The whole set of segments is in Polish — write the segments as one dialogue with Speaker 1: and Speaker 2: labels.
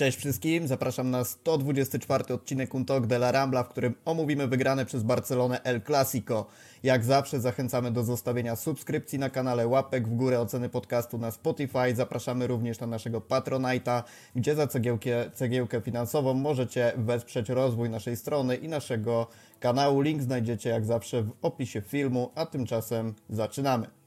Speaker 1: Cześć wszystkim, zapraszam na 124 odcinek Untok de la Rambla, w którym omówimy wygrane przez Barcelonę El Clasico. Jak zawsze zachęcamy do zostawienia subskrypcji na kanale, łapek w górę, oceny podcastu na Spotify. Zapraszamy również na naszego Patronite'a, gdzie za cegiełkę, cegiełkę finansową możecie wesprzeć rozwój naszej strony i naszego kanału. Link znajdziecie jak zawsze w opisie filmu, a tymczasem zaczynamy.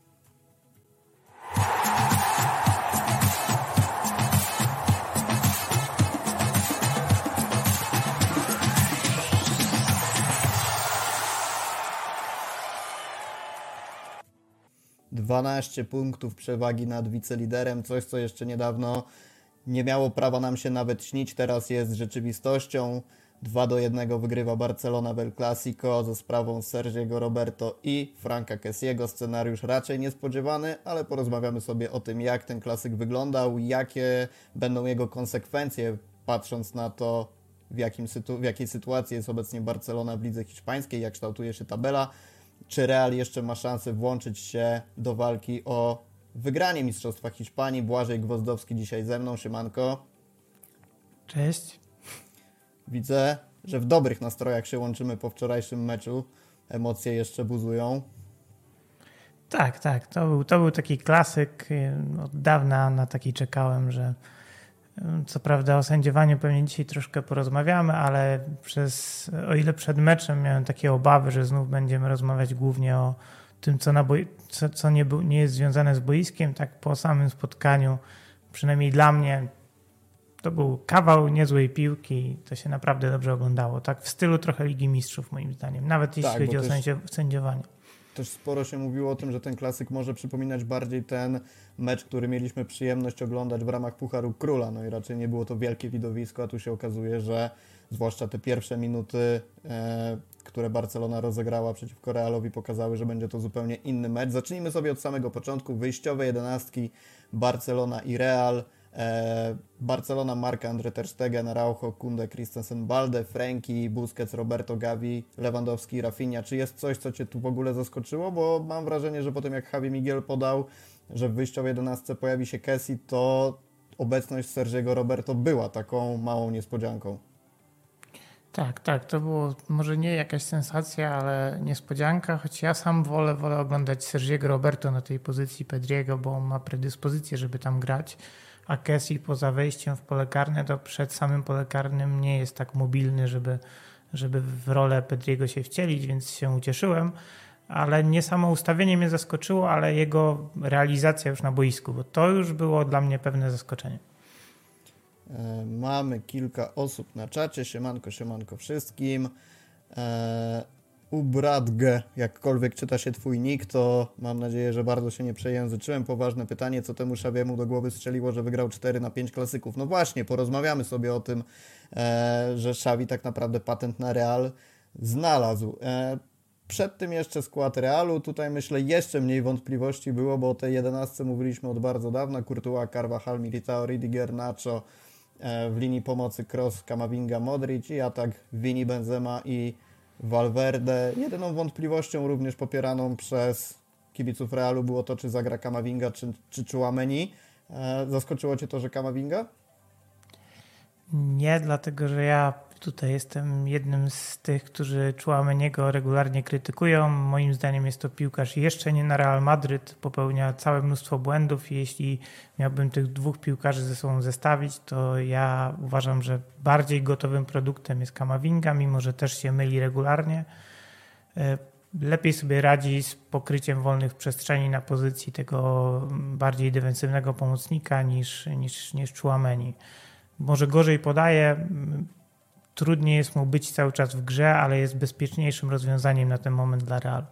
Speaker 1: 12 punktów przewagi nad wiceliderem, coś co jeszcze niedawno nie miało prawa nam się nawet śnić, teraz jest rzeczywistością. 2 do 1 wygrywa Barcelona w Clasico ze sprawą Sergiego Roberto i Franka Kessiego. Scenariusz raczej niespodziewany, ale porozmawiamy sobie o tym, jak ten klasyk wyglądał, jakie będą jego konsekwencje, patrząc na to, w, jakim sytu- w jakiej sytuacji jest obecnie Barcelona w lidze hiszpańskiej, jak kształtuje się tabela czy Real jeszcze ma szansę włączyć się do walki o wygranie Mistrzostwa Hiszpanii. Błażej Gwozdowski dzisiaj ze mną, Szymanko.
Speaker 2: Cześć.
Speaker 1: Widzę, że w dobrych nastrojach się łączymy po wczorajszym meczu. Emocje jeszcze buzują.
Speaker 2: Tak, tak. To był, to był taki klasyk. Od dawna na taki czekałem, że co prawda o sędziowaniu pewnie dzisiaj troszkę porozmawiamy, ale przez, o ile przed meczem miałem takie obawy, że znów będziemy rozmawiać głównie o tym, co, na boi, co, co nie, nie jest związane z boiskiem, tak po samym spotkaniu, przynajmniej dla mnie, to był kawał niezłej piłki, to się naprawdę dobrze oglądało. Tak w stylu trochę Ligi Mistrzów moim zdaniem, nawet jeśli tak, chodzi o sędziowanie
Speaker 1: też sporo się mówiło o tym, że ten klasyk może przypominać bardziej ten mecz, który mieliśmy przyjemność oglądać w ramach Pucharu Króla. No i raczej nie było to wielkie widowisko, a tu się okazuje, że zwłaszcza te pierwsze minuty, e, które Barcelona rozegrała przeciwko Realowi, pokazały, że będzie to zupełnie inny mecz. Zacznijmy sobie od samego początku. Wyjściowe jedenastki Barcelona i Real. E, Barcelona, Marka, Andre Ter Stegen, Araujo, Kunde, Christensen, Balde, Franki, Busquets, Roberto Gavi, Lewandowski, Rafinha. Czy jest coś, co Cię tu w ogóle zaskoczyło? Bo mam wrażenie, że po tym jak Javi Miguel podał, że w wyjściowej 11 pojawi się Kessi, to obecność Sergiego Roberto była taką małą niespodzianką.
Speaker 2: Tak, tak, to było może nie jakaś sensacja, ale niespodzianka, choć ja sam wolę, wolę oglądać Sergiego Roberto na tej pozycji Pedriego, bo on ma predyspozycję, żeby tam grać a Kessie poza wejściem w pole karne to przed samym pole karnym nie jest tak mobilny, żeby, żeby w rolę Pedriego się wcielić, więc się ucieszyłem. Ale nie samo ustawienie mnie zaskoczyło, ale jego realizacja już na boisku, bo to już było dla mnie pewne zaskoczenie.
Speaker 1: E, mamy kilka osób na czacie. Siemanko, siemanko wszystkim. Ubradge, jakkolwiek czyta się Twój nick, to mam nadzieję, że bardzo się nie przejęzyczyłem. Poważne pytanie, co temu Szabiemu do głowy strzeliło, że wygrał 4 na 5 klasyków. No właśnie, porozmawiamy sobie o tym, e, że Szawi tak naprawdę patent na Real znalazł. E, przed tym jeszcze skład Realu, tutaj myślę jeszcze mniej wątpliwości było, bo o tej 11 mówiliśmy od bardzo dawna. Courtois, Carvajal, Militao, Ridiger, Nacho, e, w linii pomocy Cross, Kamavinga, Modric i atak Vini, Benzema i Valverde. Jedyną wątpliwością również popieraną przez kibiców Realu było to, czy zagra Kamavinga, czy, czy Chouameni. E, zaskoczyło Cię to, że Kamavinga?
Speaker 2: Nie, dlatego że ja tutaj jestem jednym z tych, którzy Chouameniego regularnie krytykują. Moim zdaniem jest to piłkarz jeszcze nie na Real Madryt, popełnia całe mnóstwo błędów jeśli miałbym tych dwóch piłkarzy ze sobą zestawić, to ja uważam, że bardziej gotowym produktem jest Kamavinga, mimo że też się myli regularnie. E, lepiej sobie radzi z pokryciem wolnych przestrzeni na pozycji tego bardziej defensywnego pomocnika niż, niż, niż. Może gorzej podaje, trudniej jest mu być cały czas w grze, ale jest bezpieczniejszym rozwiązaniem na ten moment dla Realu.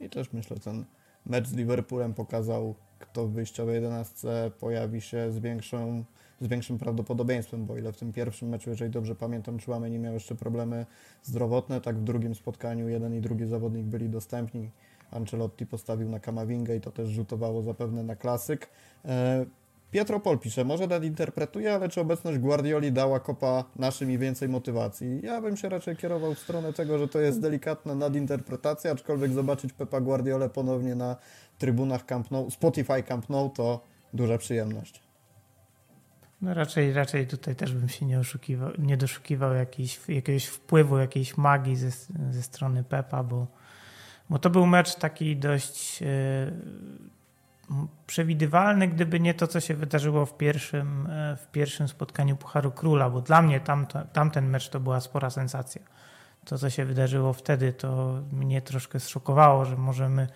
Speaker 1: I też myślę, ten mecz z Liverpoolem pokazał, kto w wyjściowej 11 pojawi się z, większą, z większym prawdopodobieństwem, bo ile w tym pierwszym meczu, jeżeli dobrze pamiętam, Czułamy nie miał jeszcze problemy zdrowotne, tak w drugim spotkaniu jeden i drugi zawodnik byli dostępni. Ancelotti postawił na Kamawingę i to też rzutowało zapewne na klasyk. Pietro Pol pisze, może nadinterpretuje, ale czy obecność Guardioli dała kopa naszym i więcej motywacji? Ja bym się raczej kierował w stronę tego, że to jest delikatna nadinterpretacja, aczkolwiek zobaczyć Pepa Guardiolę ponownie na trybunach Camp Nou, Spotify Camp Nou to duża przyjemność.
Speaker 2: No raczej, raczej tutaj też bym się nie, oszukiwał, nie doszukiwał jakiejś, jakiegoś wpływu, jakiejś magii ze, ze strony Pepa, bo, bo to był mecz taki dość yy, przewidywalny, gdyby nie to, co się wydarzyło w pierwszym, yy, w pierwszym spotkaniu Pucharu Króla, bo dla mnie tamto, tamten mecz to była spora sensacja. To, co się wydarzyło wtedy, to mnie troszkę zszokowało, że możemy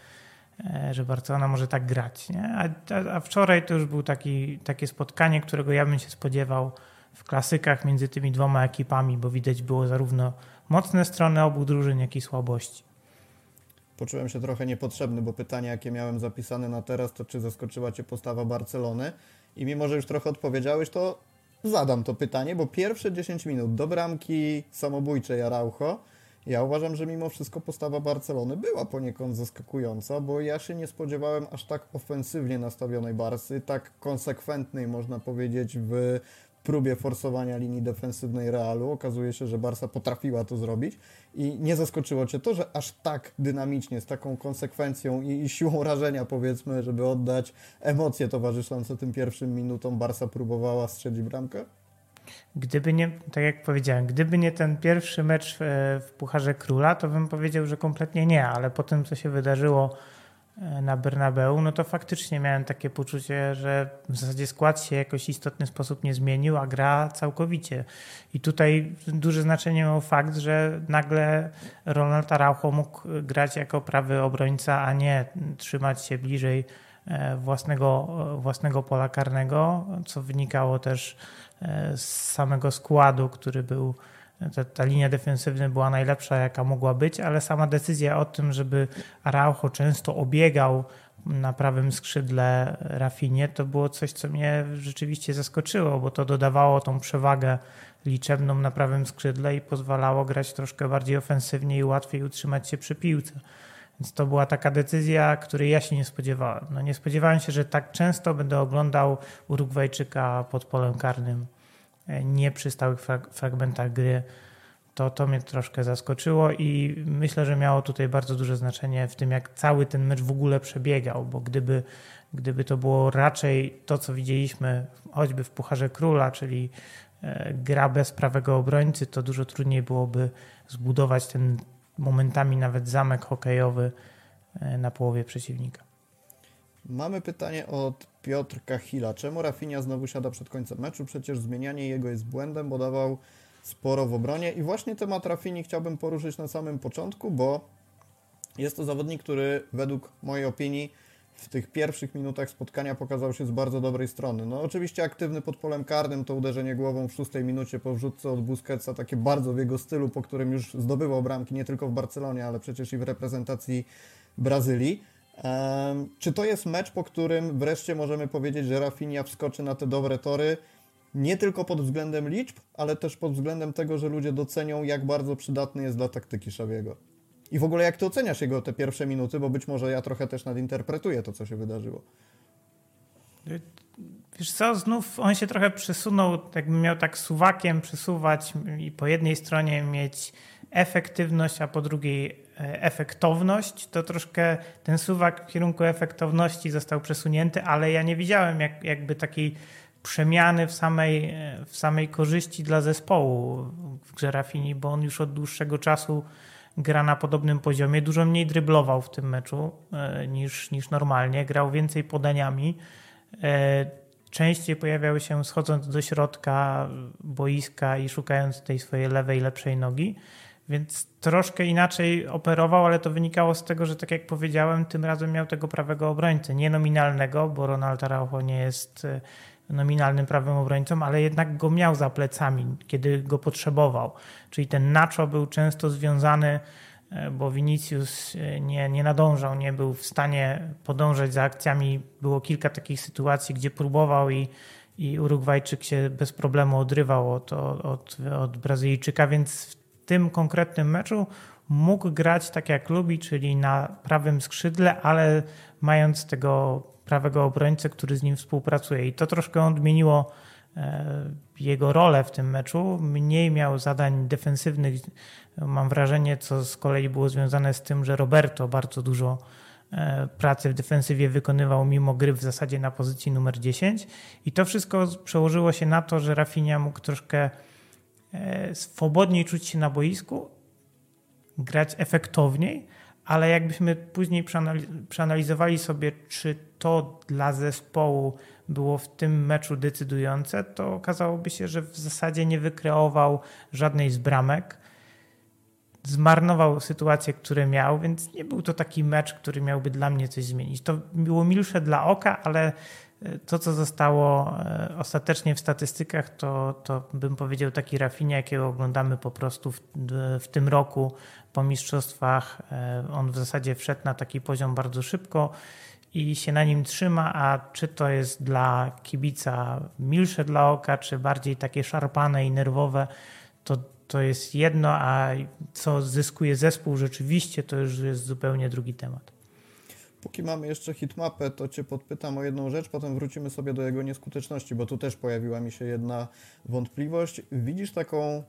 Speaker 2: E, że Barcelona może tak grać. Nie? A, a, wczoraj to już było taki, takie spotkanie, którego ja bym się spodziewał w klasykach między tymi dwoma ekipami, bo widać było zarówno mocne strony obu drużyn, jak i słabości.
Speaker 1: Poczułem się trochę niepotrzebny, bo pytanie, jakie miałem zapisane na teraz, to czy zaskoczyła Cię postawa Barcelony? I mimo, że już trochę odpowiedziałeś, to zadam to pytanie, bo pierwsze 10 minut do bramki samobójczej Araujo ja uważam, że mimo wszystko postawa Barcelony była poniekąd zaskakująca, bo ja się nie spodziewałem aż tak ofensywnie nastawionej Barsy, tak konsekwentnej można powiedzieć w próbie forsowania linii defensywnej Realu. Okazuje się, że Barsa potrafiła to zrobić i nie zaskoczyło Cię to, że aż tak dynamicznie, z taką konsekwencją i, siłą rażenia powiedzmy, żeby oddać emocje towarzyszące tym pierwszym minutom, Barsa próbowała strzelić bramkę?
Speaker 2: Gdyby nie, tak jak powiedziałem, gdyby nie ten pierwszy mecz w Pucharze Króla, to bym powiedział, że kompletnie nie, ale po tym, co się wydarzyło na Bernabeu, no to faktycznie miałem takie poczucie, że w zasadzie skład się jakoś istotny sposób nie zmienił, a gra całkowicie. I tutaj duże znaczenie miał fakt, że nagle Ronald Araujo mógł grać jako prawy obrońca, a nie trzymać się bliżej e, własnego, własnego pola karnego, co wynikało też z samego składu, który był, ta, ta, linia defensywna była najlepsza, jaka mogła być, ale sama decyzja o tym, żeby Araujo często obiegał na prawym skrzydle Rafinie, to było coś, co mnie rzeczywiście zaskoczyło, bo to dodawało tą przewagę liczebną na prawym skrzydle i pozwalało grać troszkę bardziej ofensywnie i łatwiej utrzymać się przy piłce. Więc to była taka decyzja, której ja się nie spodziewałem. No nie spodziewałem się, że tak często będę oglądał Urugwajczyka pod polem karnym, nie przy stałych fragmentach gry. To, to mnie troszkę zaskoczyło i myślę, że miało tutaj bardzo duże znaczenie w tym, jak cały ten mecz w ogóle przebiegał, bo gdyby, gdyby to było raczej to, co widzieliśmy choćby w Pucharze Króla, czyli e, gra bez prawego obrońcy, to dużo trudniej byłoby zbudować ten momentami nawet zamek hokejowy e, na połowie przeciwnika.
Speaker 1: Mamy pytanie od Piotrka Hila. Czemu Rafinha znowu siada przed końcem meczu? Przecież zmienianie jego jest błędem, bo dawał sporo w obronie. I właśnie temat Rafini chciałbym poruszyć na samym początku, bo jest to zawodnik, który według mojej opinii w tych pierwszych minutach spotkania pokazał się z bardzo dobrej strony. No oczywiście aktywny pod polem karnym, to uderzenie głową w szóstej minucie po wrzutce od Busquetsa, takie bardzo w jego stylu, po którym już zdobywał bramki nie tylko w Barcelonie, ale przecież i w reprezentacji Brazylii. Czy to jest mecz, po którym wreszcie możemy powiedzieć, że Rafinha wskoczy na te dobre tory, nie tylko pod względem liczb, ale też pod względem tego, że ludzie docenią, jak bardzo przydatny jest dla taktyki Szawiego? I w ogóle jak ty oceniasz jego te pierwsze minuty, bo być może ja trochę też nadinterpretuję to, co się wydarzyło.
Speaker 2: Wiesz co, znów on się trochę przesunął, jakby miał tak suwakiem przesuwać i po jednej stronie mieć efektywność, a po drugiej efektowność, to troszkę ten suwak w kierunku efektowności został przesunięty, ale ja nie widziałem jak, jakby takiej przemiany w samej, w samej korzyści dla zespołu w grze Rafini, bo on już od dłuższego czasu gra na podobnym poziomie. Dużo mniej dryblował w tym meczu e, niż, niż normalnie. Grał więcej podaniami. E, częściej pojawiały się schodząc do środka boiska i szukając tej swojej lewej, lepszej nogi. Więc troszkę inaczej operował, ale to wynikało z tego, że tak jak powiedziałem, tym razem miał tego prawego obrońcę. Nie nominalnego, bo Ronald Araujo nie jest e, nominalnym prawym obrońcą, ale jednak go miał za plecami, kiedy go potrzebował. Czyli ten Nacho był często związany, e, bo Vinicius e, nie, nie nadążał, nie był w stanie podążać za akcjami. Było kilka takich sytuacji, gdzie próbował i, i Urugwajczyk się bez problemu odrywał od, od, od Brazylijczyka, więc tym konkretnym meczu mógł grać tak jak lubi, czyli na prawym skrzydle, ale mając tego prawego obrońcę, który z nim współpracuje. I to troszkę odmieniło e, jego rolę w tym meczu. Mniej miał zadań defensywnych, mam wrażenie, co z kolei było związane z tym, że Roberto bardzo dużo e, pracy w defensywie wykonywał mimo gry w zasadzie na pozycji numer 10 i to wszystko przełożyło się na to, że Rafinha mógł troszkę swobodniej czuć się na boisku, grać efektowniej, ale jakbyśmy później przeanalizowali sobie, czy to dla zespołu było w tym meczu decydujące, to okazałoby się, że w zasadzie nie wykreował żadnej z bramek. Zmarnował sytuacje, które miał, więc nie był to taki mecz, który miałby dla mnie coś zmienić. To było milsze dla oka, ale e, to, co zostało e, ostatecznie w statystykach, to, to bym powiedział taki Rafinia, jakiego oglądamy po prostu w, w tym roku po mistrzostwach. E, on w zasadzie wszedł na taki poziom bardzo szybko i się na nim trzyma, a czy to jest dla kibica milsze dla oka, czy bardziej takie szarpane i nerwowe, to, to jest jedno, a co zyskuje zespół rzeczywiście, to już jest zupełnie drugi temat.
Speaker 1: Póki mamy jeszcze hitmapę, to Cię podpytam o jedną rzecz, potem wrócimy sobie do jego nieskuteczności, bo tu też pojawiła mi się jedna wątpliwość. Widzisz taką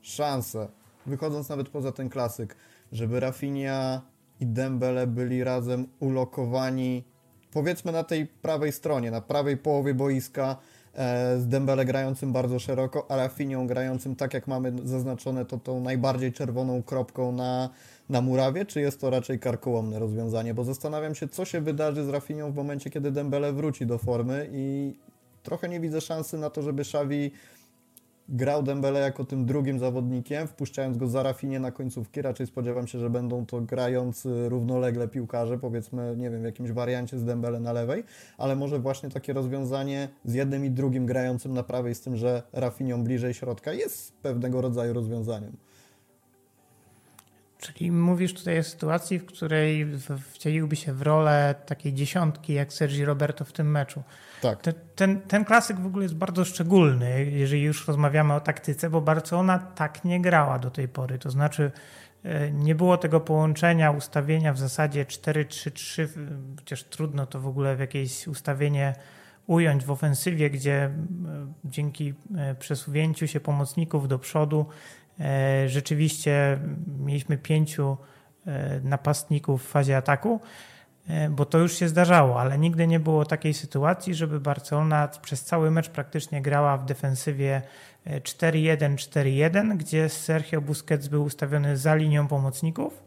Speaker 1: szansę, wychodząc nawet poza ten klasyk, żeby Rafinha i Dembele byli razem ulokowani powiedzmy na tej prawej stronie, na prawej połowie boiska e, z Dembele grającym bardzo szeroko, a Rafinią grającym tak jak mamy zaznaczone to tą najbardziej czerwoną kropką na, na murawie, czy jest to raczej karkołomne rozwiązanie, bo zastanawiam się co się wydarzy z Rafinią w momencie kiedy Dembele wróci do formy i trochę nie widzę szansy na to, żeby Xavi grał Dembele jako tym drugim zawodnikiem, wpuszczając go za Rafinie na końcówki. Raczej spodziewam się, że będą to grający równolegle piłkarze, powiedzmy, nie wiem, w jakimś wariancie z Dembele na lewej, ale może właśnie takie rozwiązanie z jednym i drugim grającym na prawej, z tym, że Rafinią bliżej środka jest pewnego rodzaju rozwiązaniem.
Speaker 2: Czyli mówisz tutaj o sytuacji, w której wcieliłby się w rolę takiej dziesiątki, jak Sergi Roberto w tym meczu.
Speaker 1: Tak.
Speaker 2: Ten, ten, ten, klasyk w ogóle jest bardzo szczególny, jeżeli już rozmawiamy o taktyce, bo Barcelona tak nie grała do tej pory. To znaczy, e, nie było tego połączenia, ustawienia w zasadzie 4-3-3, chociaż trudno to w ogóle w jakieś ustawienie ująć w ofensywie, gdzie dzięki e, przesuwnięciu się pomocników do przodu rzeczywiście mieliśmy pięciu e, napastników w fazie ataku, e, bo to już się zdarzało, ale nigdy nie było takiej sytuacji, żeby Barcelona przez cały mecz praktycznie grała w defensywie 4-1-4-1, gdzie Sergio Busquets był ustawiony za linią pomocników,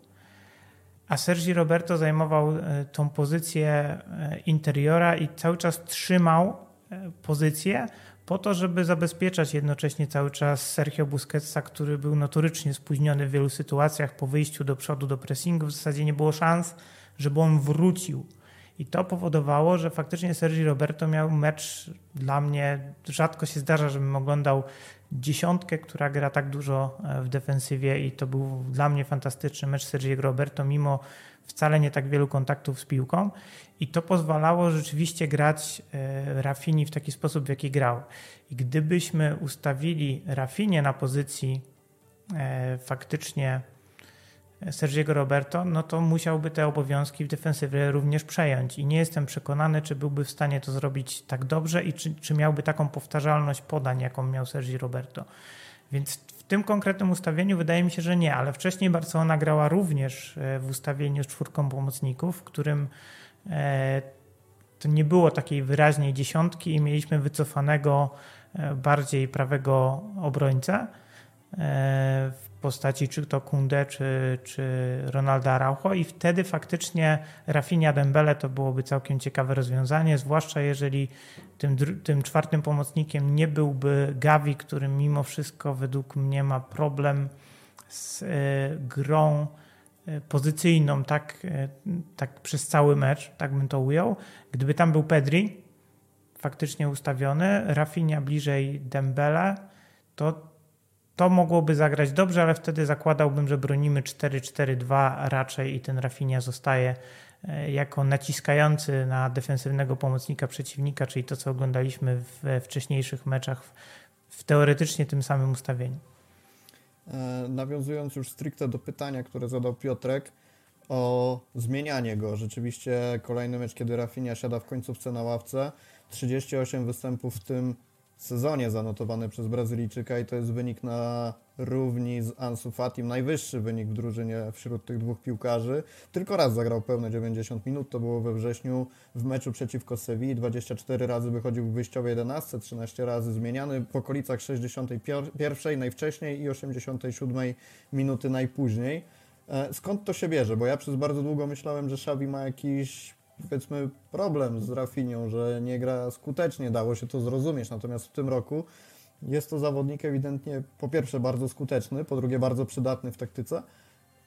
Speaker 2: a Sergi Roberto zajmował tą pozycję interiora i cały czas trzymał pozycję, po to, żeby zabezpieczać jednocześnie cały czas Sergio Busquetsa, który był notorycznie spóźniony w wielu sytuacjach po wyjściu do przodu do pressingu. W zasadzie nie było szans, żeby on wrócił. I to powodowało, że faktycznie Sergi Roberto miał mecz dla mnie, rzadko się zdarza, żebym oglądał dziesiątkę, która gra tak dużo e, w defensywie i to był dla mnie fantastyczny mecz Sergiego Roberto, mimo wcale nie tak wielu kontaktów z piłką i to pozwalało rzeczywiście grać e, Rafini w taki sposób, w jaki grał. I gdybyśmy ustawili Rafinie na pozycji e, faktycznie Sergiego Roberto, no to musiałby te obowiązki w defensywie również przejąć. I nie jestem przekonany, czy byłby w stanie to zrobić tak dobrze i czy, czy miałby taką powtarzalność podań, jaką miał Sergi Roberto. Więc w tym konkretnym ustawieniu wydaje mi się, że nie, ale wcześniej Barcelona grała również e, w ustawieniu z czwórką pomocników, w którym e, to nie było takiej wyraźnej dziesiątki i mieliśmy wycofanego e, bardziej prawego obrońcę. W postaci czy to Kunde, czy, czy Ronaldo Araujo i wtedy faktycznie Rafinha Dembele to byłoby całkiem ciekawe rozwiązanie, zwłaszcza jeżeli tym, tym czwartym pomocnikiem nie byłby Gavi, który mimo wszystko według mnie ma problem z y, grą e, pozycyjną tak, y, tak przez cały mecz, tak bym to ujął. Gdyby tam był Pedri faktycznie ustawiony, Rafinha bliżej Dembele, to to mogłoby zagrać dobrze, ale wtedy zakładałbym, że bronimy 4-4-2 raczej i ten Rafinha zostaje e, jako naciskający na defensywnego pomocnika przeciwnika, czyli to, co oglądaliśmy we wcześniejszych meczach w, w teoretycznie tym samym ustawieniu.
Speaker 1: E, nawiązując już stricte do pytania, które zadał Piotrek o zmienianie go. Rzeczywiście kolejny mecz, kiedy Rafinha siada w końcówce na ławce, 38 występów, w tym sezonie zanotowany przez Brazylijczyka i to jest wynik na równi z Ansu Fatim, najwyższy wynik w drużynie wśród tych dwóch piłkarzy. Tylko raz zagrał pełne 90 minut, to było we wrześniu w meczu przeciwko Sewilli, 24 razy wychodził w wyjściowej 11, 13 razy zmieniany, w okolicach 61 najwcześniej i 87 minuty najpóźniej. E, skąd to się bierze? Bo ja przez bardzo długo myślałem, że Xavi ma jakiś powiedzmy problem z Rafinią, że nie gra skutecznie, dało się to zrozumieć. Natomiast w tym roku jest to zawodnik ewidentnie po pierwsze bardzo skuteczny, po drugie bardzo przydatny w taktyce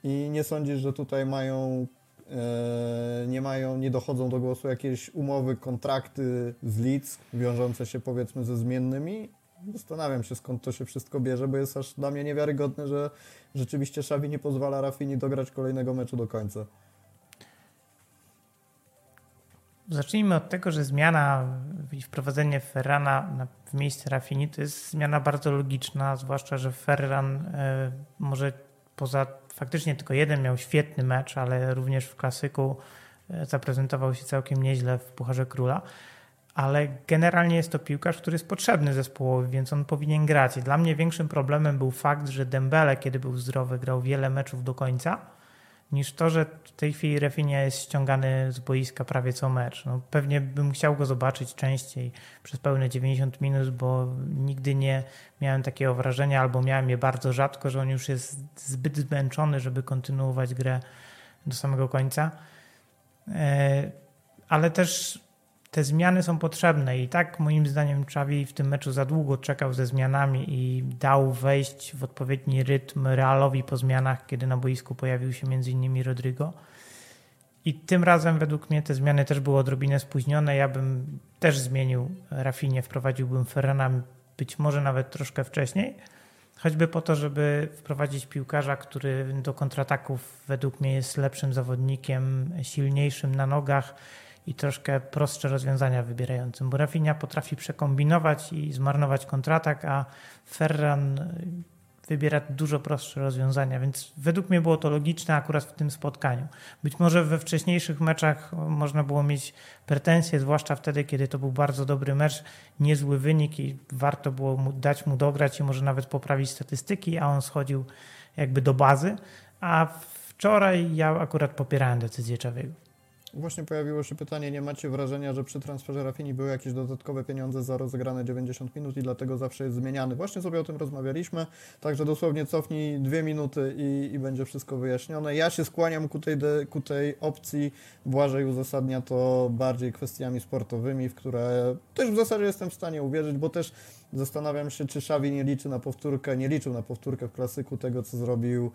Speaker 1: i nie sądzisz, że tutaj mają e, nie mają, nie dochodzą do głosu jakieś umowy, kontrakty z Leeds wiążące się powiedzmy ze zmiennymi. Zastanawiam się skąd to się wszystko bierze, bo jest aż dla mnie niewiarygodne, że rzeczywiście Xavi nie pozwala Rafini dograć kolejnego meczu do końca.
Speaker 2: Zacznijmy od tego, że zmiana i wprowadzenie Ferrana w miejsce Rafini to jest zmiana bardzo logiczna, zwłaszcza, że Ferran e, może poza faktycznie tylko jeden miał świetny mecz, ale również w klasyku e, zaprezentował się całkiem nieźle w Pucharze Króla. Ale generalnie jest to piłkarz, który jest potrzebny zespołowi, więc on powinien grać. I dla mnie większym problemem był fakt, że Dembele, kiedy był zdrowy, grał wiele meczów do końca niż to, że w tej chwili Refinia jest ściągany z boiska prawie co mecz. No, pewnie bym chciał go zobaczyć częściej przez pełne 90 minut, bo nigdy nie miałem takiego wrażenia, albo miałem je bardzo rzadko, że on już jest zbyt zmęczony, żeby kontynuować grę do samego końca. E, ale też te zmiany są potrzebne i tak moim zdaniem Czawi w tym meczu za długo czekał ze zmianami i dał wejść w odpowiedni rytm Realowi po zmianach, kiedy na boisku pojawił się m.in. Rodrigo. I tym razem według mnie te zmiany też były odrobinę spóźnione. Ja bym też zmienił Rafinie, wprowadziłbym Ferrana być może nawet troszkę wcześniej, choćby po to, żeby wprowadzić piłkarza, który do kontrataków według mnie jest lepszym zawodnikiem, silniejszym na nogach, i troszkę prostsze rozwiązania wybierającym, bo Rafinha potrafi przekombinować i zmarnować kontratak, a Ferran wybiera dużo prostsze rozwiązania, więc według mnie było to logiczne akurat w tym spotkaniu. Być może we wcześniejszych meczach można było mieć pretensje, zwłaszcza wtedy, kiedy to był bardzo dobry mecz, niezły wynik i warto było mu, dać mu dograć i może nawet poprawić statystyki, a on schodził jakby do bazy, a wczoraj ja akurat popierałem decyzję Czawiego.
Speaker 1: Właśnie pojawiło się pytanie, nie macie wrażenia, że przy transferze Rafini były jakieś dodatkowe pieniądze za rozegrane 90 minut i dlatego zawsze jest zmieniany. Właśnie sobie o tym rozmawialiśmy, także dosłownie cofnij dwie minuty i, i będzie wszystko wyjaśnione. Ja się skłaniam ku tej, ku tej opcji, Błażej uzasadnia to bardziej kwestiami sportowymi, w które też w zasadzie jestem w stanie uwierzyć, bo też zastanawiam się, czy Szawi nie liczy na powtórkę, nie liczył na powtórkę w klasyku tego, co zrobił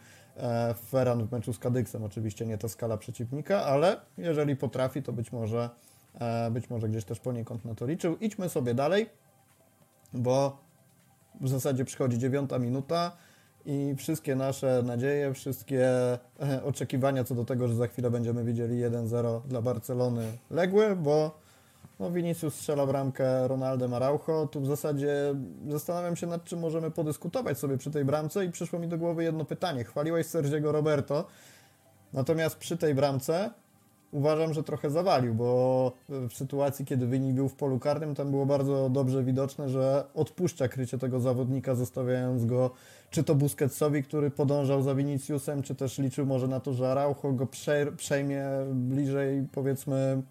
Speaker 1: Ferran w meczu z Kadyksem. Oczywiście nie ta skala przeciwnika, ale jeżeli potrafi, to być może, e, być może gdzieś też poniekąd na to liczył. Idźmy sobie dalej, bo w zasadzie przychodzi dziewiąta minuta i wszystkie nasze nadzieje, wszystkie e, oczekiwania co do tego, że za chwilę będziemy widzieli 1-0 dla Barcelony legły, bo no, Vinicius strzela bramkę Ronaldem Araujo. Tu w zasadzie zastanawiam się nad czym możemy podyskutować sobie przy tej bramce i przyszło mi do głowy jedno pytanie. Chwaliłeś Sergiego Roberto, natomiast przy tej bramce uważam, że trochę zawalił, bo w sytuacji, kiedy wynik był w polu karnym, tam było bardzo dobrze widoczne, że odpuszcza krycie tego zawodnika, zostawiając go czy to Busquetsowi, który podążał za Viniciusem, czy też liczył może na to, że Araujo go przejmie bliżej, powiedzmy,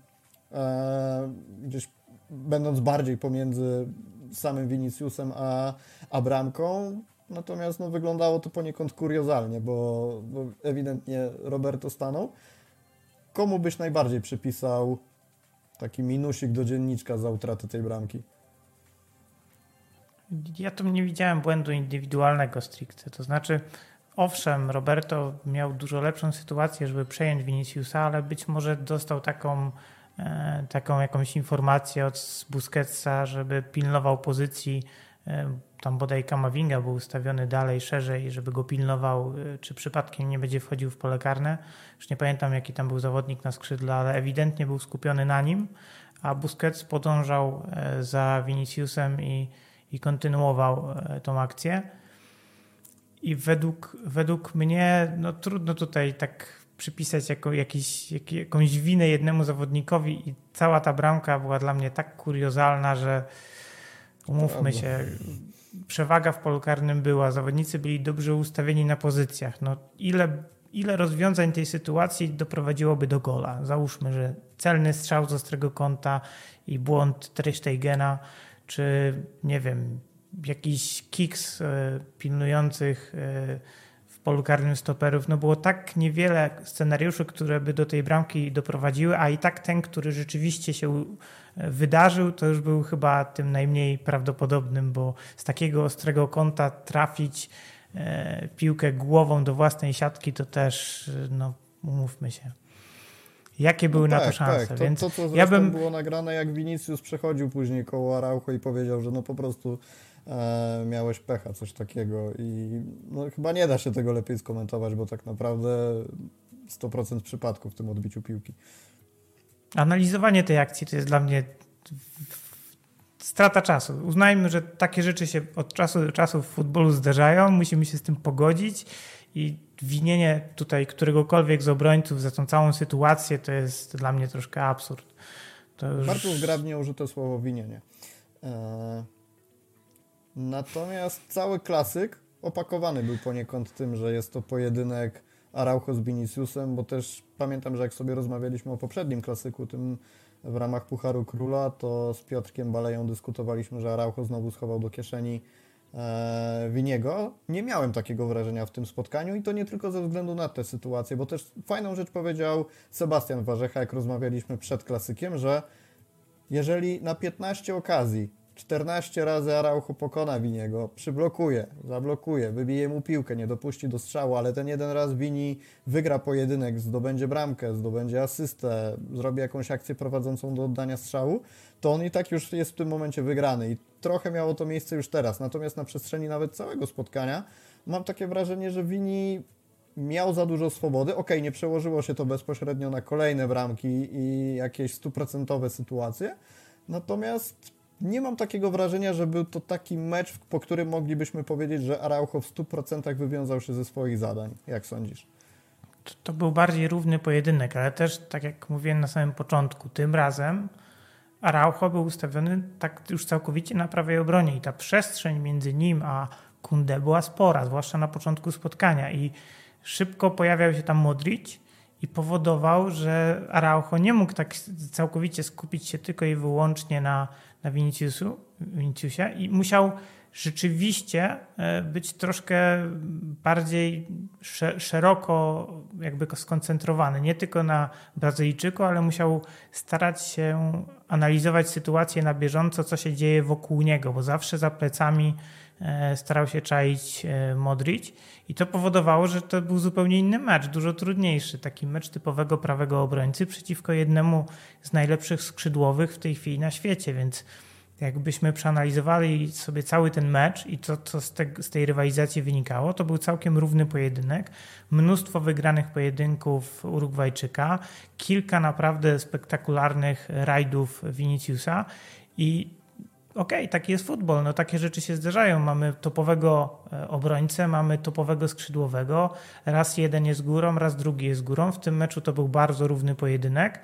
Speaker 1: gdzieś będąc bardziej pomiędzy samym Viniciusem a, a bramką. Natomiast no, wyglądało to poniekąd kuriozalnie, bo, bo ewidentnie Roberto stanął. Komu byś najbardziej przypisał taki minusik do dzienniczka za utratę tej bramki?
Speaker 2: Ja tu nie widziałem błędu indywidualnego stricte. To znaczy, owszem, Roberto miał dużo lepszą sytuację, żeby przejąć Viniciusa, ale być może dostał taką E, taką jakąś informację od Busquetsa, żeby pilnował pozycji. E, tam bodaj Kamavinga był ustawiony dalej, szerzej, żeby go pilnował, e, czy przypadkiem nie będzie wchodził w pole karne. Już nie pamiętam, jaki tam był zawodnik na skrzydle, ale ewidentnie był skupiony na nim, a Busquets podążał za Viniciusem i, i kontynuował tą akcję. I według, według mnie, no trudno tutaj tak przypisać jako jakiś, jak, jakąś winę jednemu zawodnikowi i cała ta bramka była dla mnie tak kuriozalna, że Umówmy się, przewaga w polu karnym była, zawodnicy byli dobrze ustawieni na pozycjach. No, ile, ile rozwiązań tej sytuacji doprowadziłoby do gola? Załóżmy, że celny strzał z ostrego kąta i błąd Tersteigena, czy nie wiem, jakiś kiks e, pilnujących w polu karnym stoperów. No było tak niewiele scenariuszy, które by do tej bramki doprowadziły, a i tak ten, który rzeczywiście się wydarzył, to już był chyba tym najmniej prawdopodobnym, bo z takiego ostrego kąta trafić e, piłkę głową do własnej siatki, to też, no umówmy się. Jakie były
Speaker 1: no
Speaker 2: na
Speaker 1: tak,
Speaker 2: to szanse?
Speaker 1: Tak. To,
Speaker 2: Więc
Speaker 1: to, co
Speaker 2: ja bym...
Speaker 1: było nagrane, jak Vinicius przechodził później koło Araujo i powiedział, że no po prostu e, miałeś pecha, coś takiego i no, chyba nie da się tego lepiej skomentować, bo tak naprawdę 100% przypadków w tym odbiciu piłki.
Speaker 2: Analizowanie tej akcji to jest dla mnie strata czasu. Uznajmy, że takie rzeczy się od czasu do czasu w futbolu zdarzają, musimy się z tym pogodzić i winienie tutaj któregokolwiek z obrońców za tą całą sytuację to jest dla mnie troszkę absurd.
Speaker 1: Już... Bardzo zgrabnie użyte słowo winienie. Eee... Natomiast cały klasyk opakowany był poniekąd tym, że jest to pojedynek Araujo z Viniciusem, bo też pamiętam, że jak sobie rozmawialiśmy o poprzednim klasyku, tym w ramach Pucharu Króla, to z Piotrkiem Baleją dyskutowaliśmy, że Araujo znowu schował do kieszeni e, Winiego. Nie miałem takiego wrażenia w tym spotkaniu i to nie tylko ze względu na tę sytuację, bo też fajną rzecz powiedział Sebastian Warzecha, jak rozmawialiśmy przed klasykiem, że jeżeli na 15 okazji 14 razy Araujo pokona Winiego, przyblokuje, zablokuje, wybije mu piłkę, nie dopuści do strzału, ale ten jeden raz Wini wygra pojedynek, zdobędzie bramkę, zdobędzie asystę, zrobi jakąś akcję prowadzącą do oddania strzału, to on i tak już jest w tym momencie wygrany i trochę miało to miejsce już teraz. Natomiast na przestrzeni nawet całego spotkania mam takie wrażenie, że Wini miał za dużo swobody. Ok, nie przełożyło się to bezpośrednio na kolejne bramki i jakieś stuprocentowe sytuacje, natomiast nie mam takiego wrażenia, że był to taki mecz, po którym moglibyśmy powiedzieć, że Araujo w 100% wywiązał się ze swoich zadań. Jak sądzisz?
Speaker 2: To, to był bardziej równy pojedynek, ale też, tak jak mówiłem na samym początku, tym razem Araujo był ustawiony tak już całkowicie na prawej obronie i ta przestrzeń między nim a Kunde była spora, zwłaszcza na początku spotkania i szybko pojawiał się tam Modric i powodował, że Araujo nie mógł tak całkowicie skupić się tylko i wyłącznie na na Viniciusu, Viniciusie i musiał rzeczywiście e, być troszkę bardziej szeroko jakby skoncentrowany, nie tylko na Brazylijczyku, ale musiał starać się analizować sytuację na bieżąco, co się dzieje wokół niego, bo zawsze za plecami starał się czaić e, Modric i to powodowało, że to był zupełnie inny mecz, dużo trudniejszy, taki mecz typowego prawego obrońcy przeciwko jednemu z najlepszych skrzydłowych w tej chwili na świecie, więc jakbyśmy przeanalizowali sobie cały ten mecz i to, co z, te, z, tej rywalizacji wynikało, to był całkiem równy pojedynek. Mnóstwo wygranych pojedynków Urugwajczyka, kilka naprawdę spektakularnych rajdów Viniciusa i okej, okay, taki jest futbol, no takie rzeczy się zdarzają. Mamy topowego e, obrońcę, mamy topowego skrzydłowego, raz jeden jest górą, raz drugi jest górą. W tym meczu to był bardzo równy pojedynek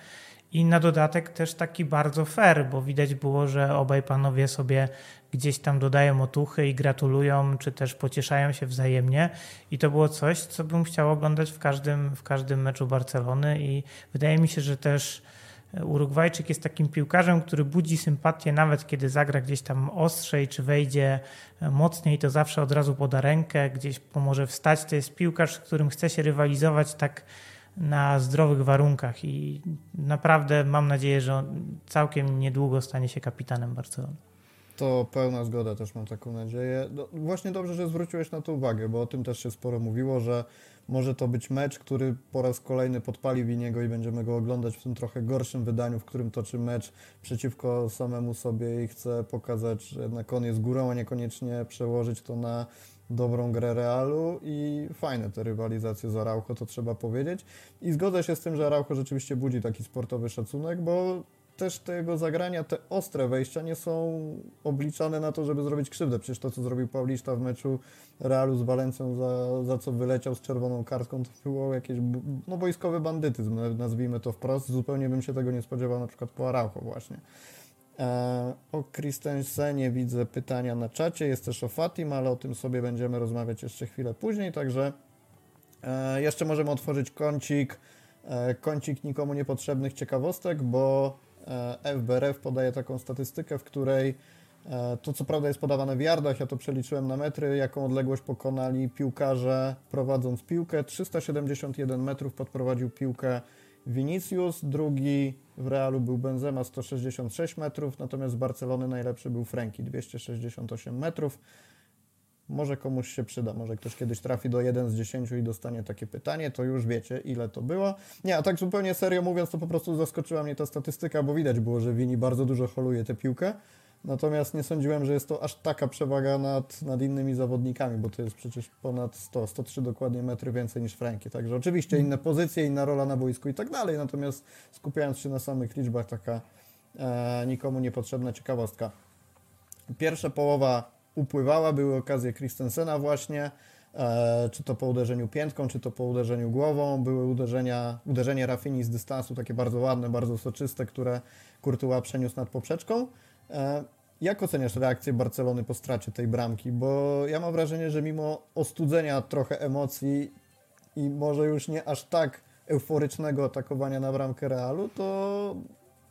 Speaker 2: i na dodatek też taki bardzo fair, bo widać było, że obaj panowie sobie gdzieś tam dodają otuchy i gratulują, czy też pocieszają się wzajemnie. I to było coś, co bym chciał oglądać w każdym, w każdym meczu Barcelony. I wydaje mi się, że też Urugwajczyk jest takim piłkarzem, który budzi sympatię, nawet kiedy zagra gdzieś tam ostrzej, czy wejdzie mocniej, to zawsze od razu poda rękę, gdzieś pomoże wstać. To jest piłkarz, z którym chce się rywalizować tak na zdrowych warunkach i naprawdę mam nadzieję, że on całkiem niedługo stanie się kapitanem Barcelony.
Speaker 1: To pełna zgoda, też mam taką nadzieję. No, właśnie dobrze, że zwróciłeś na to uwagę, bo o tym też się sporo mówiło, że może to być mecz, który po raz kolejny podpali Winiego i będziemy go oglądać w tym trochę gorszym wydaniu, w którym toczy mecz przeciwko samemu sobie i chce pokazać, że jednak on jest górą, a niekoniecznie przełożyć to na dobrą grę Realu i fajne te rywalizacje z Araujo, to trzeba powiedzieć. I zgodzę się z tym, że Araujo rzeczywiście budzi taki sportowy szacunek, bo też tego zagrania, te ostre wejścia nie są obliczane na to, żeby zrobić krzywdę. Przecież to, co zrobił Paulista w meczu Realu z Walencją, za, za co wyleciał z czerwoną kartką, to było jakieś no, wojskowy bandytyzm, nazwijmy to wprost. Zupełnie bym się tego nie spodziewał na przykład po Araujo właśnie. E, o Christensenie widzę pytania na czacie, jest też o Fatim, ale o tym sobie będziemy rozmawiać jeszcze chwilę później, także e, jeszcze możemy otworzyć kącik, e, kącik nikomu niepotrzebnych ciekawostek, bo FBRF podaje taką statystykę, w której to co prawda jest podawane w yardach, ja to przeliczyłem na metry, jaką odległość pokonali piłkarze prowadząc piłkę. 371 metrów podprowadził piłkę Vinicius, drugi w Realu był Benzema 166 metrów, natomiast z Barcelony najlepszy był Franki 268 metrów. Może komuś się przyda, może ktoś kiedyś trafi do 1 z 10 i dostanie takie pytanie, to już wiecie, ile to było. Nie, a tak zupełnie serio mówiąc, to po prostu zaskoczyła mnie ta statystyka, bo widać było, że Vini bardzo dużo holuje tę piłkę. Natomiast nie sądziłem, że jest to aż taka przewaga nad, nad innymi zawodnikami, bo to jest przecież ponad 100, 103 dokładnie metry więcej niż Franki. Także oczywiście inne pozycje, inna rola na boisku i tak dalej. Natomiast skupiając się na samych liczbach, taka e, nikomu niepotrzebna ciekawostka. Pierwsza połowa upływała, były okazje Christensena właśnie, e, czy to po uderzeniu piętką, czy to po uderzeniu głową. Były uderzenia, uderzenie Rafini z dystansu, takie bardzo ładne, bardzo soczyste, które Kurtuła przeniósł nad poprzeczką. E, jak oceniasz reakcję Barcelony po stracie tej bramki? Bo ja mam wrażenie, że mimo ostudzenia trochę emocji i może już nie aż tak euforycznego atakowania na bramkę Realu, to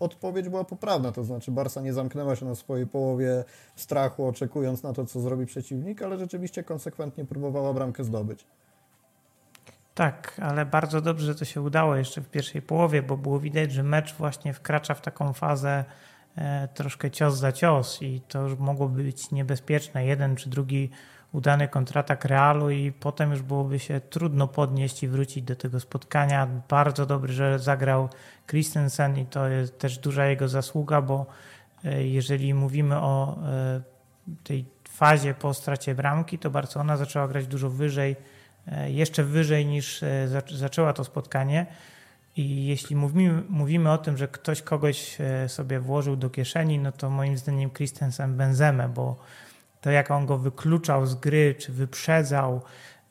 Speaker 1: odpowiedź była poprawna. To znaczy Barsa nie zamknęła się na swojej połowie strachu, oczekując na to, co zrobi przeciwnik, ale rzeczywiście konsekwentnie próbowała bramkę zdobyć.
Speaker 2: Tak, ale bardzo dobrze, że to się udało jeszcze w pierwszej połowie, bo było widać, że mecz właśnie wkracza w taką fazę troszkę cios za cios i to już mogło być niebezpieczne. Jeden czy drugi udany kontratak Realu i potem już byłoby się trudno podnieść i wrócić do tego spotkania. Bardzo dobry, że zagrał Christensen i to jest też duża jego zasługa, bo e, jeżeli mówimy o e, tej fazie po stracie bramki, to Barcelona zaczęła grać dużo wyżej, jeszcze wyżej niż zaczęła to spotkanie i jeśli mówimy, mówimy o tym, że ktoś kogoś e, sobie włożył do kieszeni, no to moim zdaniem Christensen Benzemę, bo to jak on go wykluczał z gry, czy wyprzedzał,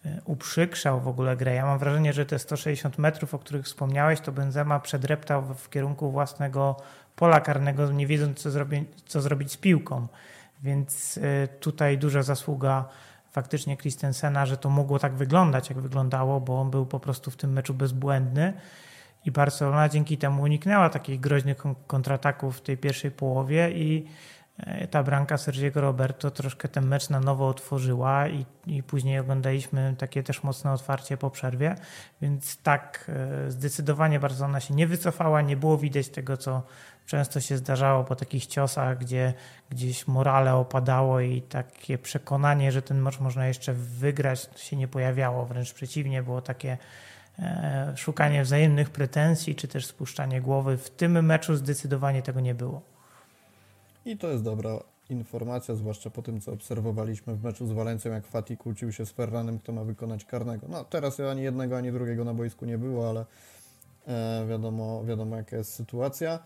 Speaker 2: e, uprzykrzał w ogóle grę. Ja mam wrażenie, że te 160 metrów, o których wspomniałeś, to Benzema przedreptał w kierunku własnego pola karnego, nie wiedząc co, zrobi, co zrobić z piłką. Więc e, tutaj duża zasługa faktycznie Christensena, że to mogło tak wyglądać, jak wyglądało, bo on był po prostu w tym meczu bezbłędny. I Barcelona dzięki temu uniknęła takich groźnych kontrataków w tej pierwszej połowie i e, ta bramka Sergiego Roberto troszkę ten mecz na nowo otworzyła i, i później oglądaliśmy takie też mocne otwarcie po przerwie, więc tak e, zdecydowanie Barcelona się nie wycofała, nie było widać tego, co często się zdarzało po takich ciosach, gdzie gdzieś morale opadało i takie przekonanie, że ten mecz można jeszcze wygrać się nie pojawiało, wręcz przeciwnie, było takie szukanie wzajemnych pretensji, czy też spuszczanie głowy. W tym meczu zdecydowanie tego nie było.
Speaker 1: I to jest dobra informacja, zwłaszcza po tym, co obserwowaliśmy w meczu z Walencją, jak Fati kłócił się z Ferranem, kto ma wykonać karnego. No teraz ani jednego, ani drugiego na boisku nie było, ale e, wiadomo, wiadomo jaka jest sytuacja.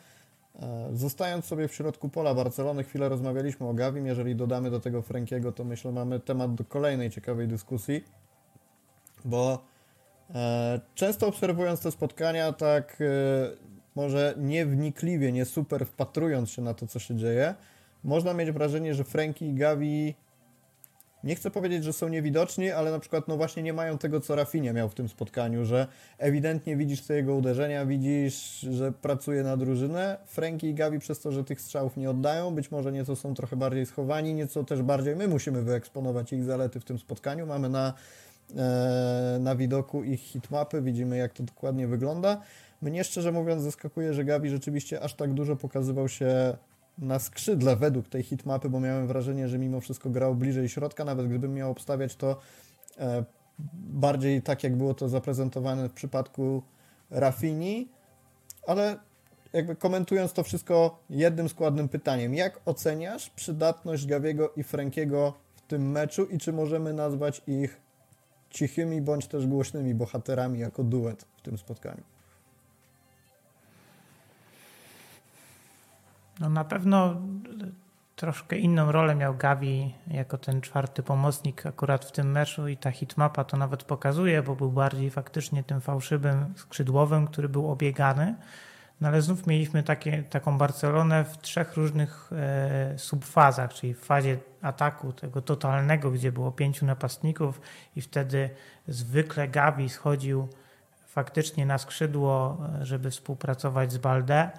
Speaker 1: E, zostając sobie w środku pola Barcelony, chwilę rozmawialiśmy o Gawim. Jeżeli dodamy do tego Frankiego, to myślę, mamy temat do kolejnej ciekawej dyskusji, bo E, często obserwując te spotkania, tak e, może niewnikliwie, nie super wpatrując się na to, co się dzieje, można mieć wrażenie, że Franki i Gavi nie chcę powiedzieć, że są niewidoczni, ale na przykład no właśnie nie mają tego, co Rafinia miał w tym spotkaniu, że ewidentnie widzisz te jego uderzenia, widzisz, że pracuje na drużynę. Franki i Gavi przez to, że tych strzałów nie oddają, być może nieco są trochę bardziej schowani, nieco też bardziej my musimy wyeksponować ich zalety w tym spotkaniu. Mamy na E, na widoku ich hitmapy, widzimy jak to dokładnie wygląda. Mnie szczerze mówiąc zaskakuje, że Gavi rzeczywiście aż tak dużo pokazywał się na skrzydle według tej hitmapy, bo miałem wrażenie, że mimo wszystko grał bliżej środka, nawet gdybym miał obstawiać to e, bardziej tak, jak było to zaprezentowane w przypadku Rafini, ale jakby komentując to wszystko jednym składnym pytaniem, jak oceniasz przydatność Gaviego i Frankiego w tym meczu i czy możemy nazwać ich cichymi bądź też głośnymi bohaterami jako duet w tym spotkaniu.
Speaker 2: No na pewno troszkę inną rolę miał Gavi jako ten czwarty pomocnik akurat w tym meczu i ta hitmapa to nawet pokazuje, bo był bardziej faktycznie tym fałszywym skrzydłowym, który był obiegany. No ale znów mieliśmy takie, taką Barcelonę w trzech różnych e, subfazach, czyli w fazie ataku tego totalnego, gdzie było pięciu napastników i wtedy zwykle Gavi schodził faktycznie na skrzydło, żeby współpracować z Balde,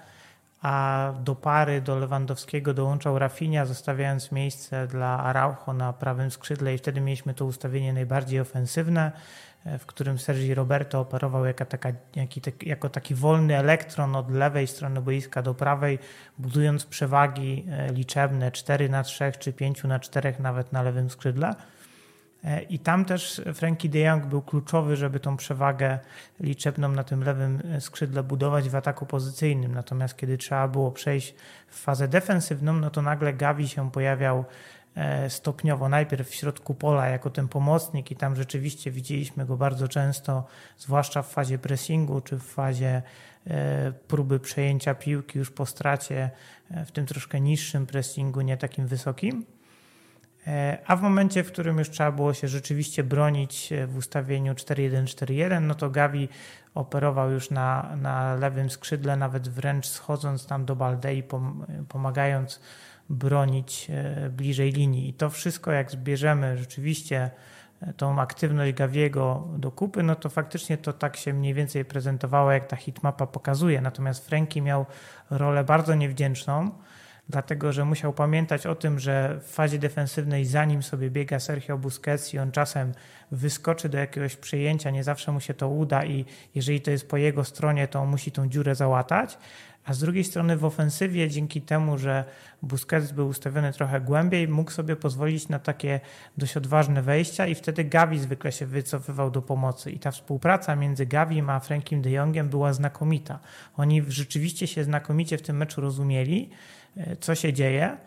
Speaker 2: a do pary, do Lewandowskiego dołączał Rafinha, zostawiając miejsce dla Araujo na prawym skrzydle i wtedy mieliśmy to ustawienie najbardziej ofensywne, w którym Sergi Roberto operował jako, taka, jako taki wolny elektron od lewej strony boiska do prawej, budując przewagi e, liczebne 4 na 3 czy 5 na 4 nawet na lewym skrzydle. E, I tam też Frankie de Jong był kluczowy, żeby tą przewagę liczebną na tym lewym e, skrzydle budować w ataku pozycyjnym. Natomiast kiedy trzeba było przejść w fazę defensywną, no to nagle Gavi się pojawiał e, stopniowo. Najpierw w środku pola jako ten pomocnik i tam rzeczywiście widzieliśmy go bardzo często, zwłaszcza w fazie pressingu czy w fazie próby przejęcia piłki już po stracie w tym troszkę niższym pressingu, nie takim wysokim. E, a w momencie, w którym już trzeba było się rzeczywiście bronić e, w ustawieniu 4-1-4-1, no to Gavi operował już na, na lewym skrzydle, nawet wręcz schodząc tam do Baldei, pomagając bronić e, bliżej linii. I to wszystko, jak zbierzemy rzeczywiście tą aktywność Gaviego do kupy, no to faktycznie to tak się mniej więcej prezentowało, jak ta hitmapa pokazuje. Natomiast Franki miał rolę bardzo niewdzięczną, dlatego że musiał pamiętać o tym, że w fazie defensywnej, zanim sobie biega Sergio Busquets i on czasem wyskoczy do jakiegoś przejęcia, nie zawsze mu się to uda i jeżeli to jest po jego stronie, to on musi tą dziurę załatać. A z drugiej strony w ofensywie, dzięki temu, że Busquets był ustawiony trochę głębiej, mógł sobie pozwolić na takie dość odważne wejścia i wtedy Gavi zwykle się wycofywał do pomocy. I ta współpraca między Gavim a Frankiem de Jongiem była znakomita. Oni rzeczywiście się znakomicie w tym meczu rozumieli co się dzieje.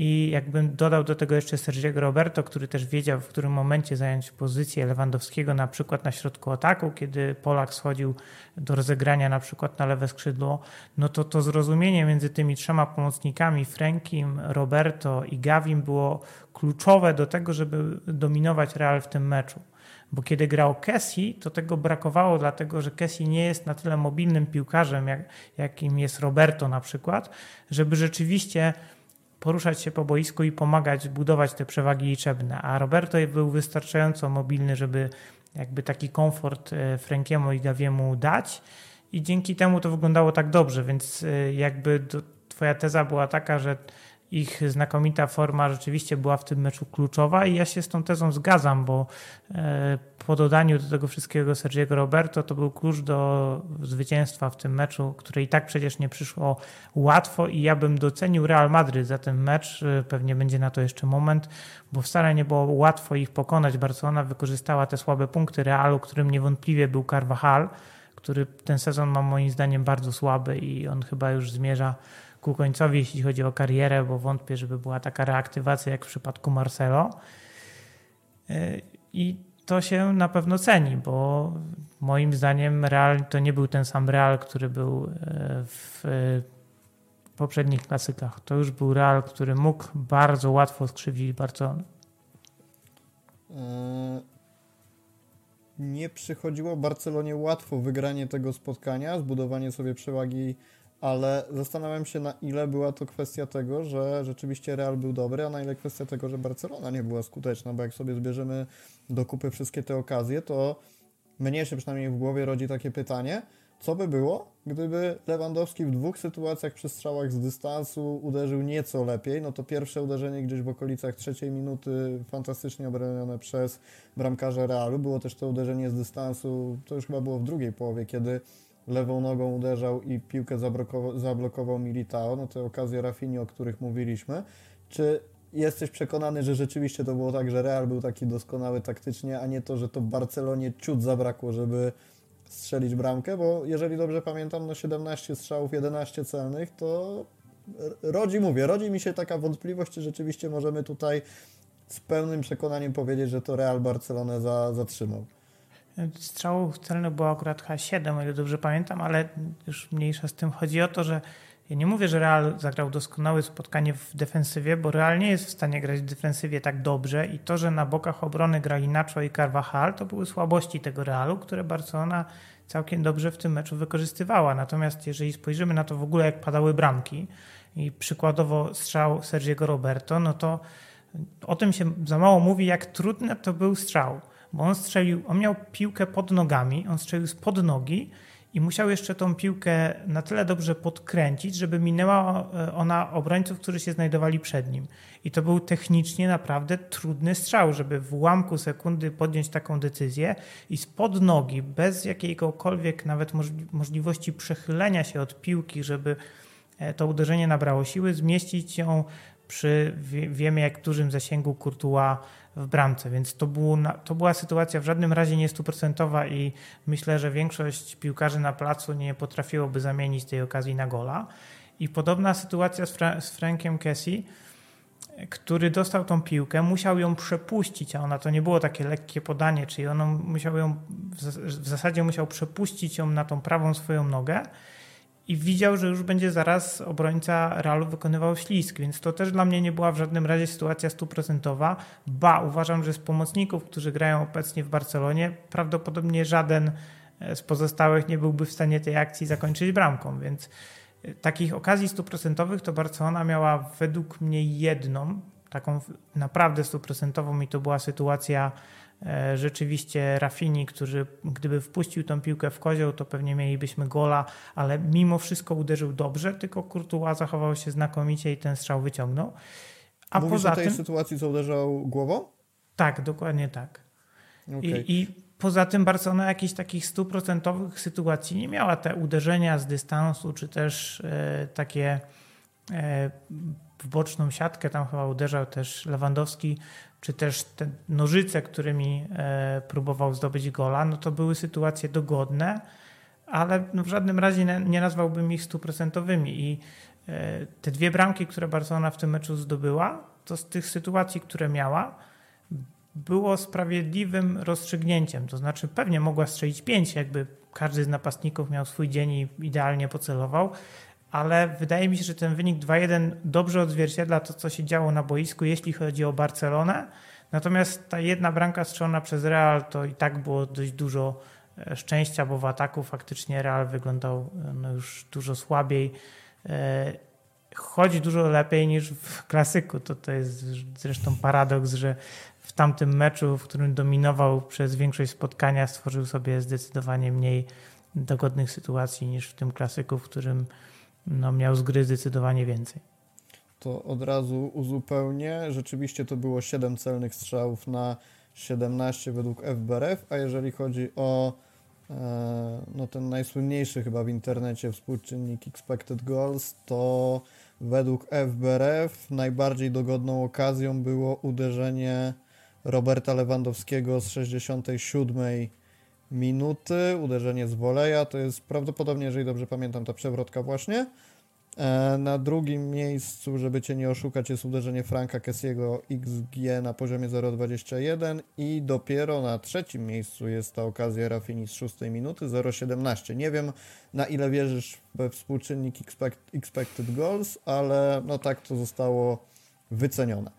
Speaker 2: I jakbym dodał do tego jeszcze Sergiego Roberto, który też wiedział, w którym momencie zająć pozycję Lewandowskiego, na przykład na środku ataku, kiedy Polak schodził do rozegrania na przykład na lewe skrzydło, no to to zrozumienie między tymi trzema pomocnikami, Frankiem, Roberto i Gavim było kluczowe do tego, żeby dominować Real w tym meczu. Bo kiedy grał Kessi, to tego brakowało, dlatego że Kessi nie jest na tyle mobilnym piłkarzem, jak, jakim jest Roberto na przykład, żeby rzeczywiście poruszać się po boisku i pomagać budować te przewagi liczebne. A Roberto był wystarczająco mobilny, żeby jakby taki komfort e, Frankiemu i Gawiemu dać i dzięki temu to wyglądało tak dobrze, więc e, jakby twoja teza była taka, że ich znakomita forma rzeczywiście była w tym meczu kluczowa i ja się z tą tezą zgadzam, bo e, po dodaniu do tego wszystkiego Sergiego Roberto to był klucz do zwycięstwa w tym meczu, które i tak przecież nie przyszło łatwo i ja bym docenił Real Madryt za ten mecz, e, pewnie będzie na to jeszcze moment, bo wcale nie było łatwo ich pokonać. Barcelona wykorzystała te słabe punkty Realu, którym niewątpliwie był Carvajal, który ten sezon ma moim zdaniem bardzo słaby i on chyba już zmierza ku końcowi, jeśli chodzi o karierę, bo wątpię, żeby była taka reaktywacja jak w przypadku Marcelo. E, I to się na pewno ceni, bo moim zdaniem Real to nie był ten sam Real, który był e, w poprzednich klasykach. To już był Real, który mógł bardzo łatwo skrzywdzić Barcelonę.
Speaker 1: E, nie przychodziło Barcelonie łatwo wygranie tego spotkania, zbudowanie sobie przewagi ale zastanawiam się, na ile była to kwestia tego, że rzeczywiście Real był dobry, a na ile kwestia tego, że Barcelona nie była skuteczna, bo jak sobie zbierzemy do kupy wszystkie te okazje, to mnie się przynajmniej w głowie rodzi takie pytanie, co by było, gdyby Lewandowski w dwóch sytuacjach przy strzałach z dystansu uderzył nieco lepiej, no to pierwsze uderzenie gdzieś w okolicach trzeciej minuty fantastycznie obronione przez bramkarza Realu, było też to uderzenie z dystansu, to już chyba było w drugiej połowie, kiedy lewą nogą uderzał i piłkę zablokował Militao, no te okazje Rafini, o których mówiliśmy. Czy jesteś przekonany, że rzeczywiście to było tak, że Real był taki doskonały taktycznie, a nie to, że to Barcelonie ciut zabrakło, żeby strzelić bramkę, bo jeżeli dobrze pamiętam, no 17 strzałów, 11 celnych, to rodzi, mówię, rodzi mi się taka wątpliwość, czy rzeczywiście możemy tutaj z pełnym przekonaniem powiedzieć, że to Real Barcelonę za, zatrzymał.
Speaker 2: Strzałów celnych było akurat chyba 7, o ile dobrze pamiętam, ale już mniejsza z tym. Chodzi o to, że Ja nie mówię, że Real zagrał doskonałe spotkanie w defensywie, bo Real nie jest w stanie grać w defensywie tak dobrze i to, że na bokach obrony grali Nacho i Carvajal, to były słabości tego Realu, które Barcelona całkiem dobrze w tym meczu wykorzystywała. Natomiast jeżeli spojrzymy na to w ogóle, jak padały bramki i przykładowo strzał Sergiego Roberto, no to o tym się za mało mówi, jak trudny to był strzał, bo on strzelił, on miał piłkę pod nogami, on strzelił spod nogi i musiał jeszcze tą piłkę na tyle dobrze podkręcić, żeby minęła e, ona obrońców, którzy się znajdowali przed nim. I to był technicznie naprawdę trudny strzał, żeby w ułamku sekundy podjąć taką decyzję i spod nogi, bez jakiejkolwiek nawet możliwości przechylenia się od piłki, żeby e, to uderzenie nabrało siły, zmieścić ją przy wiemy jak dużym zasięgu Kurtuła w bramce, więc to, było, to była sytuacja w żadnym razie nie stuprocentowa i myślę, że większość piłkarzy na placu nie potrafiłoby zamienić tej okazji na gola. I podobna sytuacja z, Fra z Frankiem Kessie, który dostał tą piłkę, musiał ją przepuścić, a ona to nie było takie lekkie podanie, czyli on musiał ją, w zasadzie musiał przepuścić ją na tą prawą swoją nogę i widział, że już będzie zaraz obrońca Realu wykonywał ślisk, więc to też dla mnie nie była w żadnym razie sytuacja stuprocentowa. Ba, uważam, że z pomocników, którzy grają obecnie w Barcelonie, prawdopodobnie żaden e, z pozostałych nie byłby w stanie tej akcji zakończyć bramką, więc e, takich okazji stuprocentowych to Barcelona miała według mnie jedną, taką naprawdę stuprocentową i to była sytuacja rzeczywiście Rafini, który gdyby wpuścił tą piłkę w kozioł, to pewnie mielibyśmy gola, ale mimo wszystko uderzył dobrze, tylko Courtois zachował się znakomicie i ten strzał wyciągnął.
Speaker 1: A Mówisz poza o tej tym, sytuacji, co uderzał głową?
Speaker 2: Tak, dokładnie tak. Okay. I, I, poza tym Barcelona jakichś takich stuprocentowych sytuacji nie miała. Te uderzenia z dystansu, czy też e, takie e, w boczną siatkę, tam chyba uderzał też Lewandowski, czy też te nożyce, którymi e, próbował zdobyć gola, no to były sytuacje dogodne, ale no w żadnym razie nie nazwałbym ich stuprocentowymi. I e, te dwie bramki, które Barcelona w tym meczu zdobyła, to z tych sytuacji, które miała, było sprawiedliwym rozstrzygnięciem. To znaczy, pewnie mogła strzelić pięć, jakby każdy z napastników miał swój dzień i idealnie pocelował, ale wydaje mi się, że ten wynik 2-1 dobrze odzwierciedla to, co się działo na boisku, jeśli chodzi o Barcelonę. Natomiast ta jedna bramka strzelona przez Real to i tak było dość dużo e, szczęścia, bo w ataku faktycznie Real wyglądał e, no już dużo słabiej. E, chodzi dużo lepiej niż w klasyku. To, to jest zresztą paradoks, że w tamtym meczu, w którym dominował przez większość spotkania, stworzył sobie zdecydowanie mniej dogodnych sytuacji niż w tym klasyku, w którym no, miał z gry zdecydowanie więcej.
Speaker 1: To od razu uzupełnię. Rzeczywiście to było 7 celnych strzałów na 17 według FBRF, a jeżeli chodzi o e, no, ten najsłynniejszy chyba w internecie współczynnik expected goals, to według FBRF najbardziej dogodną okazją było uderzenie Roberta Lewandowskiego z 67 minuty, uderzenie z woleja, to jest prawdopodobnie, jeżeli dobrze pamiętam, ta przewrotka właśnie. E, na drugim miejscu, żeby Cię nie oszukać, jest uderzenie Franka Kessiego XG na poziomie 0,21 i dopiero na trzecim miejscu jest ta okazja Rafini z 6 minuty 0,17. Nie wiem na ile wierzysz we współczynnik expect, expected goals, ale no tak to zostało wycenione.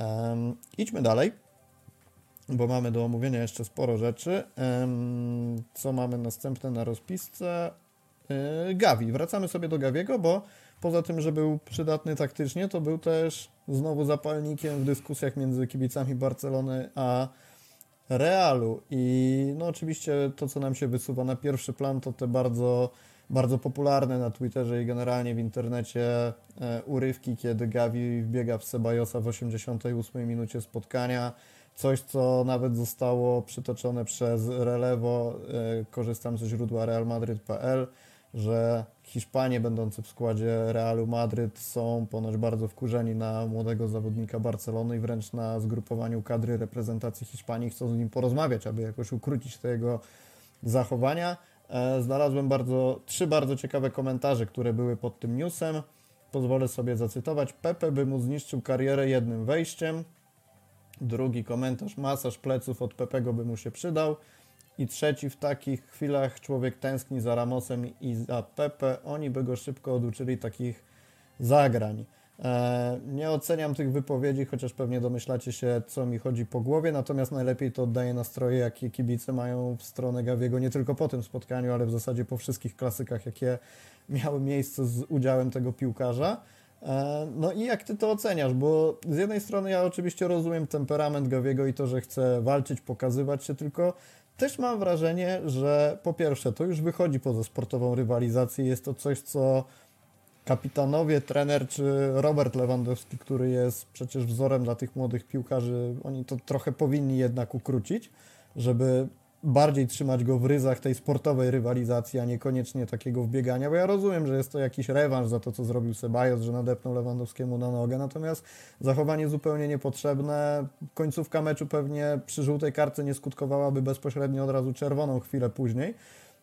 Speaker 1: Um, idźmy dalej bo mamy do omówienia jeszcze sporo rzeczy. Co mamy następne na rozpisce? E, Gavi. Wracamy sobie do Gaviego, bo poza tym, że był przydatny taktycznie, to był też znowu zapalnikiem w dyskusjach między kibicami Barcelony a Realu. I no oczywiście to, co nam się wysuwa na pierwszy plan, to te bardzo, bardzo popularne na Twitterze i generalnie w internecie e, urywki, kiedy Gavi wbiega w Sebajosa w 88 minucie spotkania Coś, co nawet zostało przytoczone przez Relevo, e, korzystam ze źródła realmadryt.pl, że Hiszpanie będący w składzie Realu Madryt są ponoć bardzo wkurzeni na młodego zawodnika Barcelony i wręcz na zgrupowaniu kadry reprezentacji Hiszpanii chcą z nim porozmawiać, aby jakoś ukrócić te jego zachowania. E, znalazłem bardzo, trzy bardzo ciekawe komentarze, które były pod tym newsem. Pozwolę sobie zacytować. Pepe by mu zniszczył karierę jednym wejściem. Drugi komentarz, masaż pleców od Pepego by mu się przydał. i trzeci w takich chwilach człowiek tęskni za Ramosem i za Pepe. Oni by go szybko oduczyli takich zagrań. E, nie oceniam tych wypowiedzi, chociaż pewnie domyślacie się, co mi chodzi po głowie, natomiast najlepiej to oddaje nastroje, jakie kibice mają w stronę Gawiego, nie tylko po tym spotkaniu, ale w zasadzie po wszystkich klasykach, jakie miały miejsce z udziałem tego piłkarza. E, no i jak ty to oceniasz? Bo z jednej strony ja oczywiście rozumiem temperament Gawiego i to, że chce walczyć, pokazywać się, tylko też mam wrażenie, że po pierwsze to już wychodzi poza sportową rywalizację, jest to coś, co kapitanowie, trener czy Robert Lewandowski, który jest przecież wzorem dla tych młodych piłkarzy, oni to trochę powinni jednak ukrócić, żeby bardziej trzymać go w ryzach tej sportowej rywalizacji, a niekoniecznie takiego wbiegania, bo ja rozumiem, że jest to jakiś rewanż za to, co zrobił Sebajos, że nadepnął Lewandowskiemu na nogę, natomiast zachowanie zupełnie niepotrzebne. Końcówka meczu pewnie przy żółtej kartce nie skutkowałaby bezpośrednio od razu czerwoną chwilę później.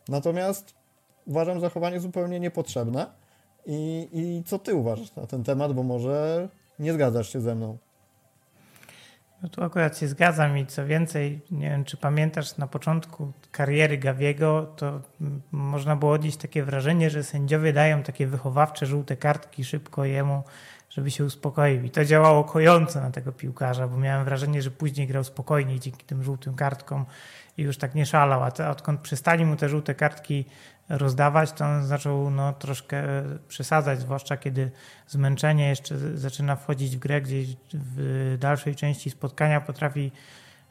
Speaker 1: Natomiast uważam zachowanie zupełnie niepotrzebne. I, I co ty uważasz na ten temat, bo może nie zgadzasz się ze mną?
Speaker 2: No tu akurat się zgadzam i co więcej, nie wiem czy pamiętasz na początku kariery Gawiego, to można było odnieść takie wrażenie, że sędziowie dają takie wychowawcze żółte kartki szybko jemu, żeby się uspokoił. I to działało kojąco na tego piłkarza, bo miałem wrażenie, że później grał spokojniej dzięki tym żółtym kartkom i już tak nie szalał. A te, odkąd przestali mu te żółte kartki rozdawać, to on zaczął no, troszkę przesadzać, zwłaszcza kiedy zmęczenie jeszcze zaczyna wchodzić w grę, gdzieś w dalszej części spotkania potrafi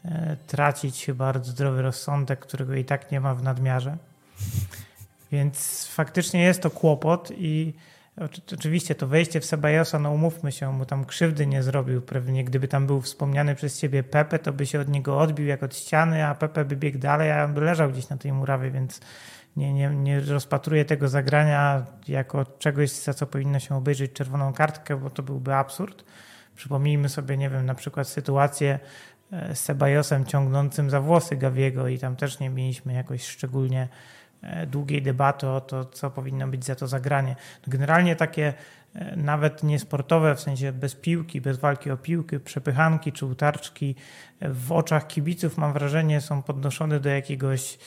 Speaker 2: e, tracić chyba zdrowy rozsądek, którego i tak nie ma w nadmiarze. Więc faktycznie jest to kłopot i Oczywiście to wejście w Sebajosa, no umówmy się, bo tam krzywdy nie zrobił. Pewnie gdyby tam był wspomniany przez ciebie Pepe, to by się od niego odbił jak od ściany, a Pepe by biegł dalej, a on by leżał gdzieś na tej murawie, więc nie, nie, nie rozpatruję tego zagrania jako czegoś, za co powinno się obejrzeć czerwoną kartkę, bo to byłby absurd. Przypomnijmy sobie, nie wiem, na przykład sytuację e, z Sebajosem ciągnącym za włosy Gawiego i tam też nie mieliśmy jakoś szczególnie e, długiej debaty o to, co powinno być za to zagranie. Generalnie takie e, nawet niesportowe, w sensie bez piłki, bez walki o piłkę, przepychanki czy utarczki w oczach kibiców mam wrażenie są podnoszone do jakiegoś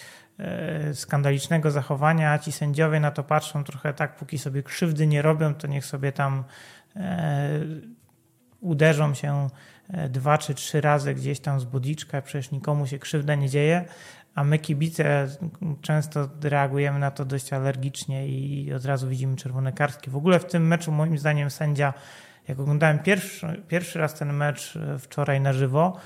Speaker 2: skandalicznego zachowania, ci sędziowie na to patrzą trochę tak, póki sobie krzywdy nie robią, to niech sobie tam e, uderzą się e, dwa czy trzy razy gdzieś tam z budiczka, przecież nikomu się krzywda nie dzieje, a my kibice często reagujemy na to dość alergicznie i od razu widzimy czerwone kartki. W ogóle w tym meczu moim zdaniem sędzia, jak oglądałem pierwszy, pierwszy raz ten mecz wczoraj na żywo,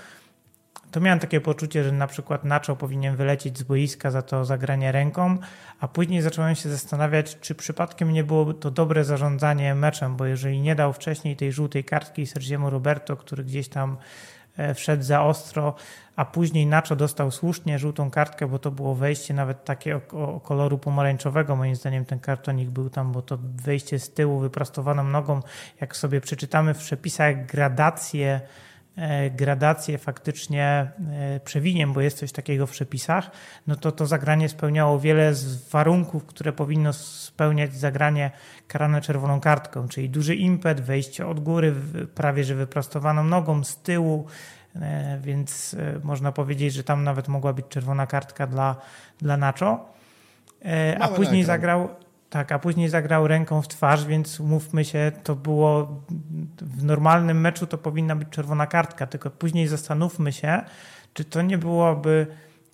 Speaker 2: to miałem takie poczucie, że na przykład Nacho powinien wylecieć z boiska za to zagranie ręką, a później zacząłem się zastanawiać, czy przypadkiem nie było to dobre zarządzanie meczem, bo jeżeli nie dał wcześniej tej żółtej kartki Sergiemu Roberto, który gdzieś tam e, wszedł za ostro, a później Nacho dostał słusznie żółtą kartkę, bo to było wejście nawet takie o, o, koloru pomarańczowego. Moim zdaniem ten kartonik był tam, bo to wejście z tyłu wyprostowaną nogą, jak sobie przeczytamy w przepisach gradację gradację faktycznie e, przewiniem, bo jest coś takiego w przepisach, no to to zagranie spełniało wiele z warunków, które powinno spełniać zagranie karane czerwoną kartką, czyli duży impet, wejście od góry, prawie że wyprostowaną nogą z tyłu, e, więc można powiedzieć, że tam nawet mogła być czerwona kartka dla, dla Nacho. A później zagrał, tak, a później zagrał ręką w twarz, więc umówmy się, to było w normalnym meczu to powinna być czerwona kartka, tylko później zastanówmy się, czy to nie byłoby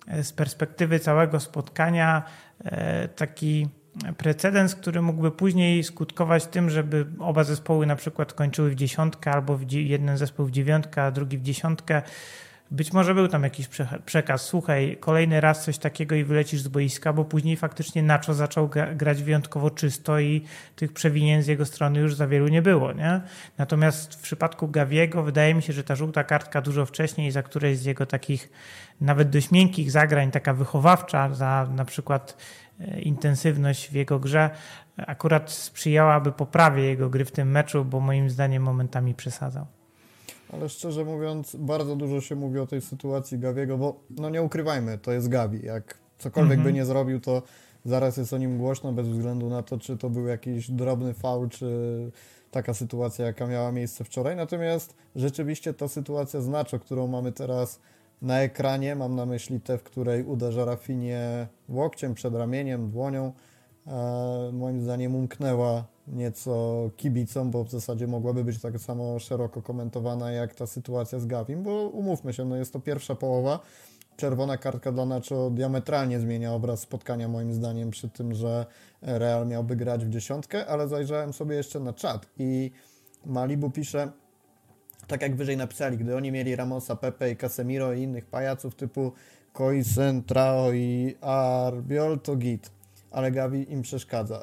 Speaker 2: e, z perspektywy całego spotkania e, taki precedens, który mógłby później skutkować tym, żeby oba zespoły na przykład kończyły w dziesiątkę albo w jeden zespół w dziewiątkę, a drugi w dziesiątkę być może był tam jakiś przekaz, słuchaj, kolejny raz coś takiego i wylecisz z boiska, bo później faktycznie Nacho zaczął grać wyjątkowo czysto i tych przewinień z jego strony już za wielu nie było. Nie? Natomiast w przypadku Gawiego wydaje mi się, że ta żółta kartka dużo wcześniej za któreś z jego takich nawet dość miękkich zagrań, taka wychowawcza za na przykład e, intensywność w jego grze, akurat sprzyjałaby poprawie jego gry w tym meczu, bo moim zdaniem momentami przesadzał.
Speaker 1: Ale szczerze mówiąc, bardzo dużo się mówi o tej sytuacji Gawiego, bo no nie ukrywajmy, to jest Gawi. Jak cokolwiek mm -hmm. by nie zrobił, to zaraz jest o nim głośno, bez względu na to, czy to był jakiś drobny faul, czy taka sytuacja, jaka miała miejsce wczoraj. Natomiast rzeczywiście ta sytuacja z Nacho, którą mamy teraz na ekranie, mam na myśli tę, w której uderza Rafinie łokciem, przed ramieniem, dłonią, e, moim zdaniem umknęła nieco kibicom, bo w zasadzie mogłaby być tak samo szeroko komentowana jak ta sytuacja z Gavim, bo umówmy się, no jest to pierwsza połowa, czerwona kartka dla Nacho diametralnie zmienia obraz spotkania moim zdaniem przy tym, że Real miałby grać w dziesiątkę, ale zajrzałem sobie jeszcze na czat i Malibu pisze, tak jak wyżej napisali, gdy oni mieli Ramosa, Pepe i Casemiro i innych pajaców typu Koisen, Trao i Arbiol, to git, ale Gavi im przeszkadza.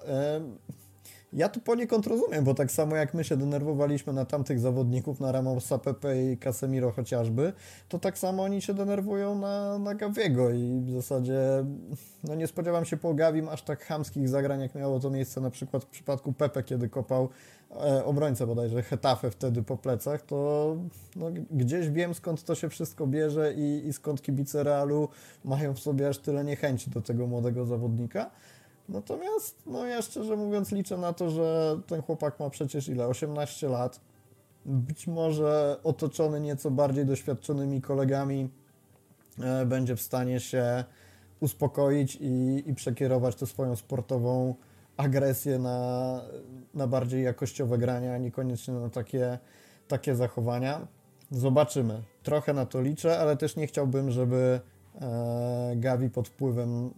Speaker 1: Ja tu poniekąd rozumiem, bo tak samo jak my się denerwowaliśmy na tamtych zawodników, na Ramosa, Pepe i Casemiro chociażby, to tak samo oni się denerwują na, na Gaviego i w zasadzie no nie spodziewam się po Gavim aż tak chamskich zagrań, jak miało to miejsce na przykład w przypadku Pepe, kiedy kopał e, obrońcę bodajże Hetafe wtedy po plecach, to no, gdzieś wiem skąd to się wszystko bierze i, i skąd kibice Realu mają w sobie aż tyle niechęci do tego młodego zawodnika. Natomiast, no ja szczerze mówiąc liczę na to, że ten chłopak ma przecież ile? 18 lat. Być może otoczony nieco bardziej doświadczonymi kolegami e, będzie w stanie się uspokoić i, i przekierować tę swoją sportową agresję na, na bardziej jakościowe grania, a niekoniecznie na takie, takie zachowania. Zobaczymy. Trochę na to liczę, ale też nie chciałbym, żeby e, Gavi pod wpływem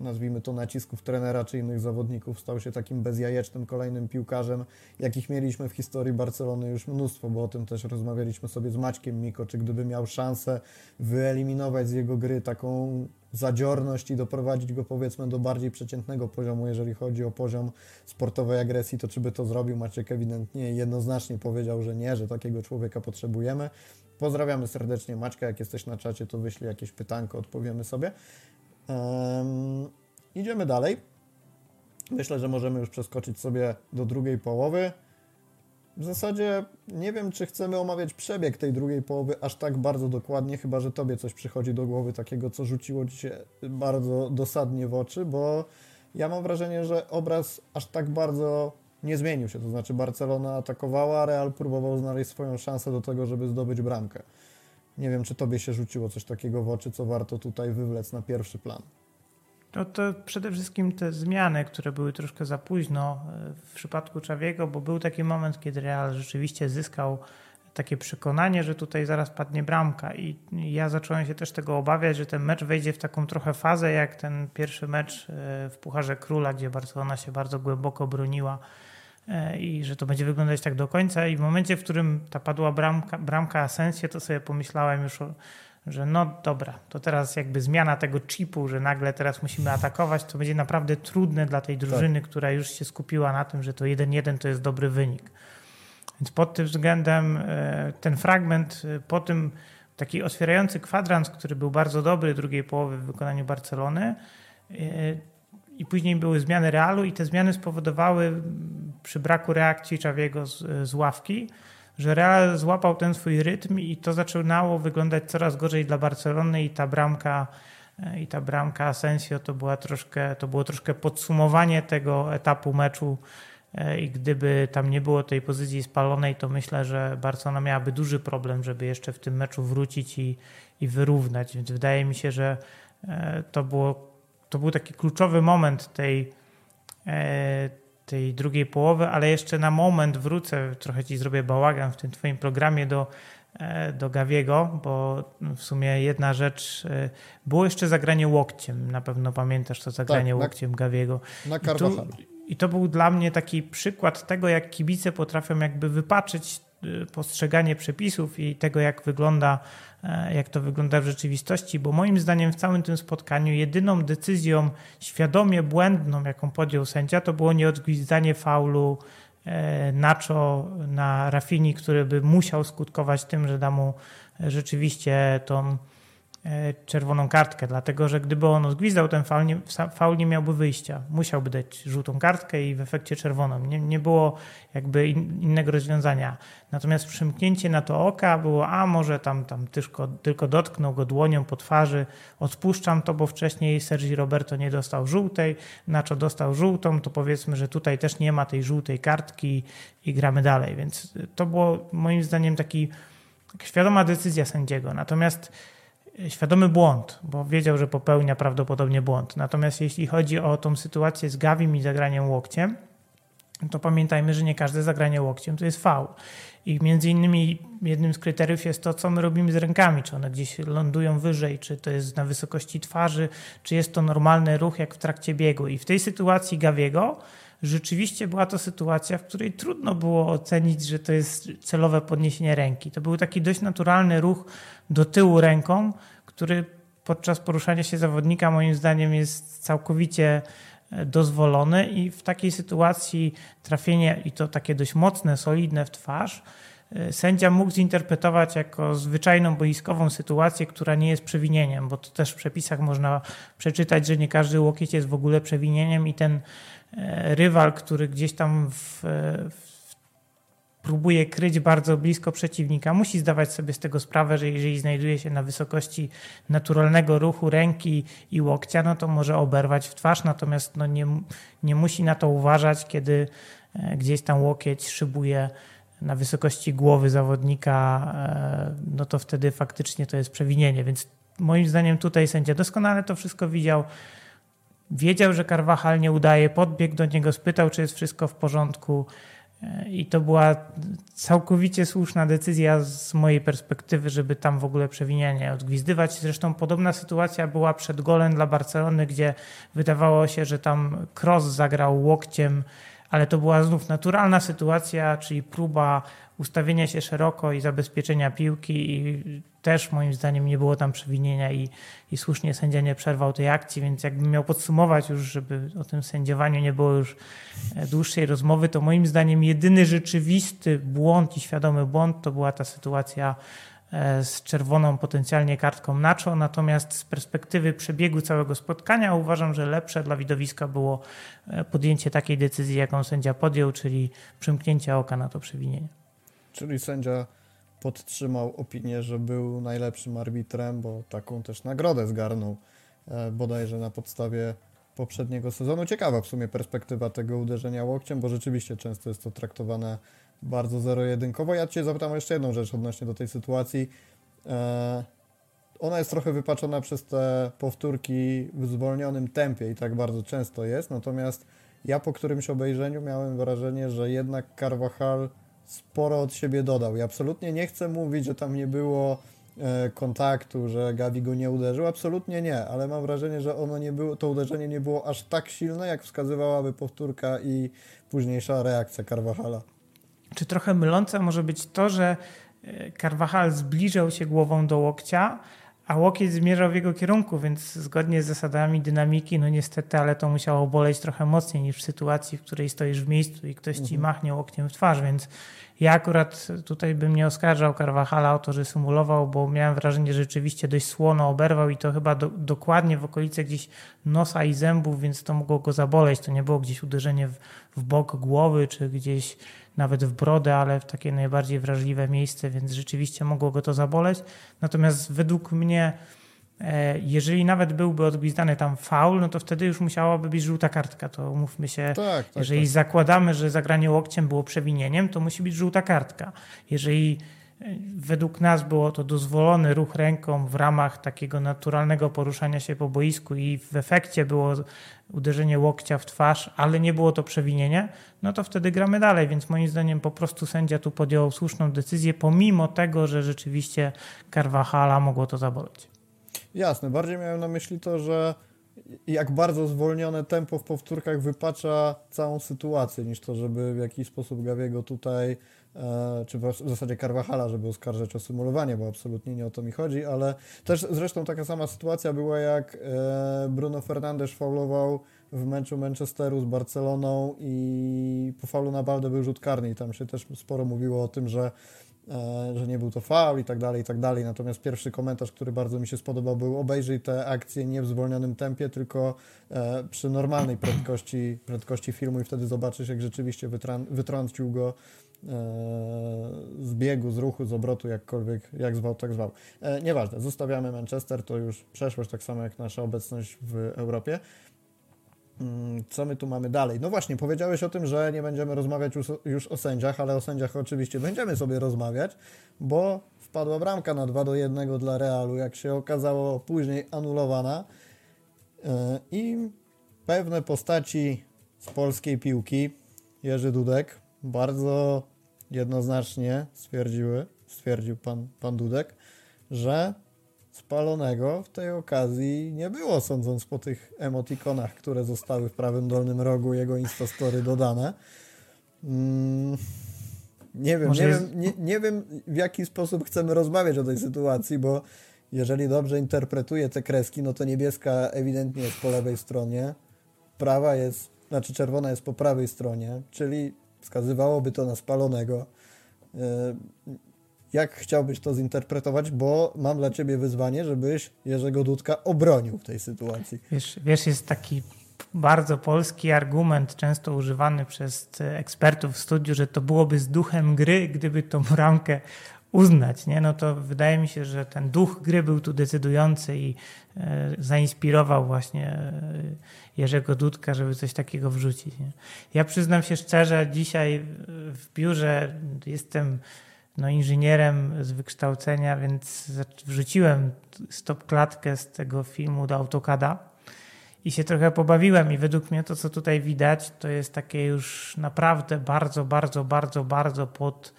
Speaker 1: nazwijmy to nacisków trenera czy innych zawodników, stał się takim bezjajecznym kolejnym piłkarzem, jakich mieliśmy w historii Barcelony już mnóstwo, bo o tym też rozmawialiśmy sobie z Maćkiem Miko, czy gdyby miał szansę wyeliminować z jego gry taką zadziorność i doprowadzić go powiedzmy do bardziej przeciętnego poziomu, jeżeli chodzi o poziom sportowej agresji, to czy by to zrobił? Maciek ewidentnie jednoznacznie powiedział, że nie, że takiego człowieka potrzebujemy. Pozdrawiamy serdecznie Maćka, jak jesteś na czacie, to wyślij jakieś pytanko, odpowiemy sobie. Um, idziemy dalej. Myślę, że możemy już przeskoczyć sobie do drugiej połowy. W zasadzie nie wiem, czy chcemy omawiać przebieg tej drugiej połowy aż tak bardzo dokładnie, chyba że Tobie coś przychodzi do głowy takiego, co rzuciło Ci się bardzo dosadnie w oczy, bo ja mam wrażenie, że obraz aż tak bardzo nie zmienił się. To znaczy Barcelona atakowała, Real próbował znaleźć swoją szansę do tego, żeby zdobyć bramkę. Nie wiem, czy tobie się rzuciło coś takiego w oczy, co warto tutaj wywlec na pierwszy plan.
Speaker 2: No to przede wszystkim te zmiany, które były troszkę za późno e, w przypadku Czawiego, bo był taki moment, kiedy Real rzeczywiście zyskał takie przekonanie, że tutaj zaraz padnie bramka i ja zacząłem się też tego obawiać, że ten mecz wejdzie w taką trochę fazę jak ten pierwszy mecz e, w Pucharze Króla, gdzie Barcelona się bardzo głęboko broniła i że to będzie wyglądać tak do końca. I w momencie, w którym ta padła bramka, bramka Asensje, to sobie pomyślałem już, że no dobra, to teraz jakby zmiana tego chipu, że nagle teraz musimy atakować, to będzie naprawdę trudne dla tej drużyny, tak. która już się skupiła na tym, że to 1-1 to jest dobry wynik. Więc pod tym względem e, ten fragment, e, po tym taki otwierający kwadrans, który był bardzo dobry drugiej połowy w wykonaniu Barcelony, i później były zmiany Realu i te zmiany spowodowały przy braku reakcji Czawiego z, z ławki, że Real złapał ten swój rytm i to zaczynało wyglądać coraz gorzej dla Barcelony i ta bramka e, i ta bramka Asensio to, była troszkę, to było troszkę podsumowanie tego etapu meczu e, i gdyby tam nie było tej pozycji spalonej, to myślę, że Barcelona miałaby duży problem, żeby jeszcze w tym meczu wrócić i, i wyrównać. Więc wydaje mi się, że e, to było to był taki kluczowy moment tej, e, tej drugiej połowy, ale jeszcze na moment wrócę, trochę ci zrobię bałagan w tym twoim programie do, e, do Gawiego, bo w sumie jedna rzecz, e, było jeszcze zagranie łokciem, na pewno pamiętasz to zagranie tak, łokciem na, Gawiego.
Speaker 1: Na Carvajal.
Speaker 2: I to był dla mnie taki przykład tego, jak kibice potrafią jakby wypaczyć postrzeganie przepisów i tego, jak wygląda jak to wygląda w rzeczywistości, bo moim zdaniem w całym tym spotkaniu jedyną decyzją świadomie błędną, jaką podjął sędzia, to było nieodgwizdanie faulu e, Nacho na Rafini, który by musiał skutkować tym, że da mu rzeczywiście tą E, czerwoną kartkę, dlatego że gdyby on zgwizdał ten faul nie, faul nie miałby wyjścia. Musiałby dać żółtą kartkę i w efekcie czerwoną. Nie, nie było jakby in, innego rozwiązania. Natomiast przymknięcie na to oka było, a może tam, tam tylko, tylko dotknął go dłonią po twarzy, odpuszczam to, bo wcześniej Sergi Roberto nie dostał żółtej, Nacho dostał żółtą, to powiedzmy, że tutaj też nie ma tej żółtej kartki i gramy dalej. Więc to było moim zdaniem taki świadoma decyzja sędziego. Natomiast świadomy błąd, bo wiedział, że popełnia prawdopodobnie błąd. Natomiast jeśli chodzi o tą sytuację z Gawim i zagraniem łokciem, to pamiętajmy, że nie każde zagranie łokciem to jest faul. I między innymi jednym z kryteriów jest to, co my robimy z rękami, czy one gdzieś lądują wyżej, czy to jest na wysokości twarzy, czy jest to normalny ruch jak w trakcie biegu. I w tej sytuacji Gawiego rzeczywiście była to sytuacja, w której trudno było ocenić, że to jest celowe podniesienie ręki. To był taki dość naturalny ruch do tyłu ręką, który podczas poruszania się zawodnika moim zdaniem jest całkowicie e, dozwolony i w takiej sytuacji trafienie i to takie dość mocne, solidne w twarz sędzia mógł zinterpretować jako zwyczajną boiskową sytuację, która nie jest przewinieniem, bo to też w przepisach można przeczytać, że nie każdy łokieć jest w ogóle przewinieniem i ten E, rywal, który gdzieś tam w, w, próbuje kryć bardzo blisko przeciwnika, musi zdawać sobie z tego sprawę, że jeżeli znajduje się na wysokości naturalnego ruchu ręki i łokcia, no to może oberwać w twarz, natomiast no nie, nie musi na to uważać, kiedy e, gdzieś tam łokieć szybuje na wysokości głowy zawodnika, e, no to wtedy faktycznie to jest przewinienie. Więc moim zdaniem tutaj sędzia doskonale to wszystko widział. Wiedział, że Carvajal nie udaje, podbiegł do niego, spytał, czy jest wszystko w porządku. E, I to była całkowicie słuszna decyzja z mojej perspektywy, żeby tam w ogóle przewinianie odgwizdywać. Zresztą podobna sytuacja była przed golem dla Barcelony, gdzie wydawało się, że tam Cross zagrał łokciem, ale to była znów naturalna sytuacja, czyli próba ustawienia się szeroko i zabezpieczenia piłki i też moim zdaniem nie było tam przewinienia i, i słusznie sędzia nie przerwał tej akcji, więc jakbym miał podsumować już, żeby o tym sędziowaniu nie było już e, dłuższej rozmowy, to moim zdaniem jedyny rzeczywisty błąd i świadomy błąd to była ta sytuacja z czerwoną potencjalnie kartką Nacho, natomiast z perspektywy przebiegu całego spotkania uważam, że lepsze dla widowiska było e, podjęcie takiej decyzji, jaką sędzia podjął, czyli przymknięcie oka na to przewinienie.
Speaker 1: Czyli sędzia podtrzymał opinię, że był najlepszym arbitrem, bo taką też nagrodę zgarnął e, bodajże na podstawie poprzedniego sezonu. Ciekawa w sumie perspektywa tego uderzenia łokciem, bo rzeczywiście często jest to traktowane bardzo zero-jedynkowo. Ja Cię zapytam jeszcze jedną rzecz odnośnie do tej sytuacji. E, ona jest trochę wypaczona przez te powtórki w zwolnionym tempie i tak bardzo często jest, natomiast ja po którymś obejrzeniu miałem wrażenie, że jednak Carvajal sporo od siebie dodał. I absolutnie nie chcę mówić, że tam nie było e, kontaktu, że Gavi go nie uderzył. Absolutnie nie, ale mam wrażenie, że ono nie było, to uderzenie nie było aż tak silne, jak wskazywałaby powtórka i późniejsza reakcja Carvajala.
Speaker 2: Czy trochę mylące może być to, że e, Carvajal zbliżał się głową do łokcia, a łokieć zmierzał w jego kierunku, więc zgodnie z zasadami dynamiki, no niestety, ale to musiało boleć trochę mocniej niż w sytuacji, w której stoisz w miejscu i ktoś ci mhm. machnie łokciem w twarz, więc ja akurat tutaj bym nie oskarżał Carvajala o to, że symulował, bo miałem wrażenie, że rzeczywiście dość słono oberwał i to chyba do, dokładnie w okolice gdzieś nosa i zębów, więc to mogło go zaboleć. To nie było gdzieś uderzenie w, w bok głowy, czy gdzieś nawet w brodę, ale w takie najbardziej wrażliwe miejsce, więc rzeczywiście mogło go to zaboleć. Natomiast według mnie, e, jeżeli nawet byłby odgwizdany tam faul, no to wtedy już musiałaby być żółta kartka. To umówmy się, tak, tak, jeżeli tak. zakładamy, że zagranie łokciem było przewinieniem, to musi być żółta kartka. Jeżeli Według nas było to dozwolony ruch ręką w ramach takiego naturalnego poruszania się po boisku i w efekcie było uderzenie łokcia w twarz, ale nie było to przewinienie, no to wtedy gramy dalej. Więc moim zdaniem po prostu sędzia tu podjął słuszną decyzję, pomimo tego, że rzeczywiście Carvajala mogło to zaboleć.
Speaker 1: Jasne, bardziej miałem na myśli to, że jak bardzo zwolnione tempo w powtórkach wypacza całą sytuację, niż to, żeby w jakiś sposób Gawiego tutaj czy w zasadzie Carvajala, żeby oskarżać o symulowanie, bo absolutnie nie o to mi chodzi, ale też zresztą taka sama sytuacja była jak e, Bruno Fernandes faulował w meczu Manchesteru z Barceloną i po faulu na był rzut karny i tam się też sporo mówiło o tym, że e, że nie był to faul i tak dalej, i tak dalej. Natomiast pierwszy komentarz, który bardzo mi się spodobał, był obejrzyj tę akcję nie w zwolnionym tempie, tylko przy normalnej prędkości, prędkości filmu i wtedy zobaczysz, jak rzeczywiście wytrącił go z biegu, z ruchu, z obrotu, jakkolwiek, jak zwał, tak zwał. E, nieważne, zostawiamy Manchester, to już przeszłość, tak samo jak nasza obecność w Europie. Mm, co my tu mamy dalej? No właśnie, powiedziałeś o tym, że nie będziemy rozmawiać już, o sędziach, ale o sędziach oczywiście będziemy sobie rozmawiać, bo w padła bramka na 2 do 1 dla Realu, jak się okazało później anulowana. E, I pewne postaci z polskiej piłki, Jerzy Dudek, bardzo jednoznacznie stwierdziły, stwierdził pan, pan Dudek, że spalonego w tej okazji nie było, sądząc po tych emotikonach, które zostały w prawym dolnym rogu jego Instastory dodane. Mm, nie wiem, nie, jest... wiem nie, nie wiem w jaki sposób chcemy rozmawiać o tej sytuacji, bo jeżeli dobrze interpretuję te kreski, no to niebieska ewidentnie jest po lewej stronie, prawa jest, znaczy czerwona jest po prawej stronie, czyli wskazywałoby to na spalonego. E, jak chciałbyś to zinterpretować, bo mam dla ciebie wyzwanie, żebyś Jerzego Dudka obronił w tej sytuacji.
Speaker 2: Wiesz, wiesz jest taki bardzo polski argument, często używany przez ekspertów w studiu, że to byłoby z duchem gry, gdyby tą ramkę uznać, nie? no to wydaje mi się, że ten duch gry był tu decydujący i e, zainspirował właśnie e, Jerzego Dudka, żeby coś takiego wrzucić. Nie? Ja przyznam się szczerze, dzisiaj w biurze jestem no, inżynierem z wykształcenia, więc wrzuciłem stop klatkę z tego filmu do AutoCADa i się trochę pobawiłem i według mnie to, co tutaj widać, to jest takie już naprawdę bardzo, bardzo, bardzo, bardzo pod,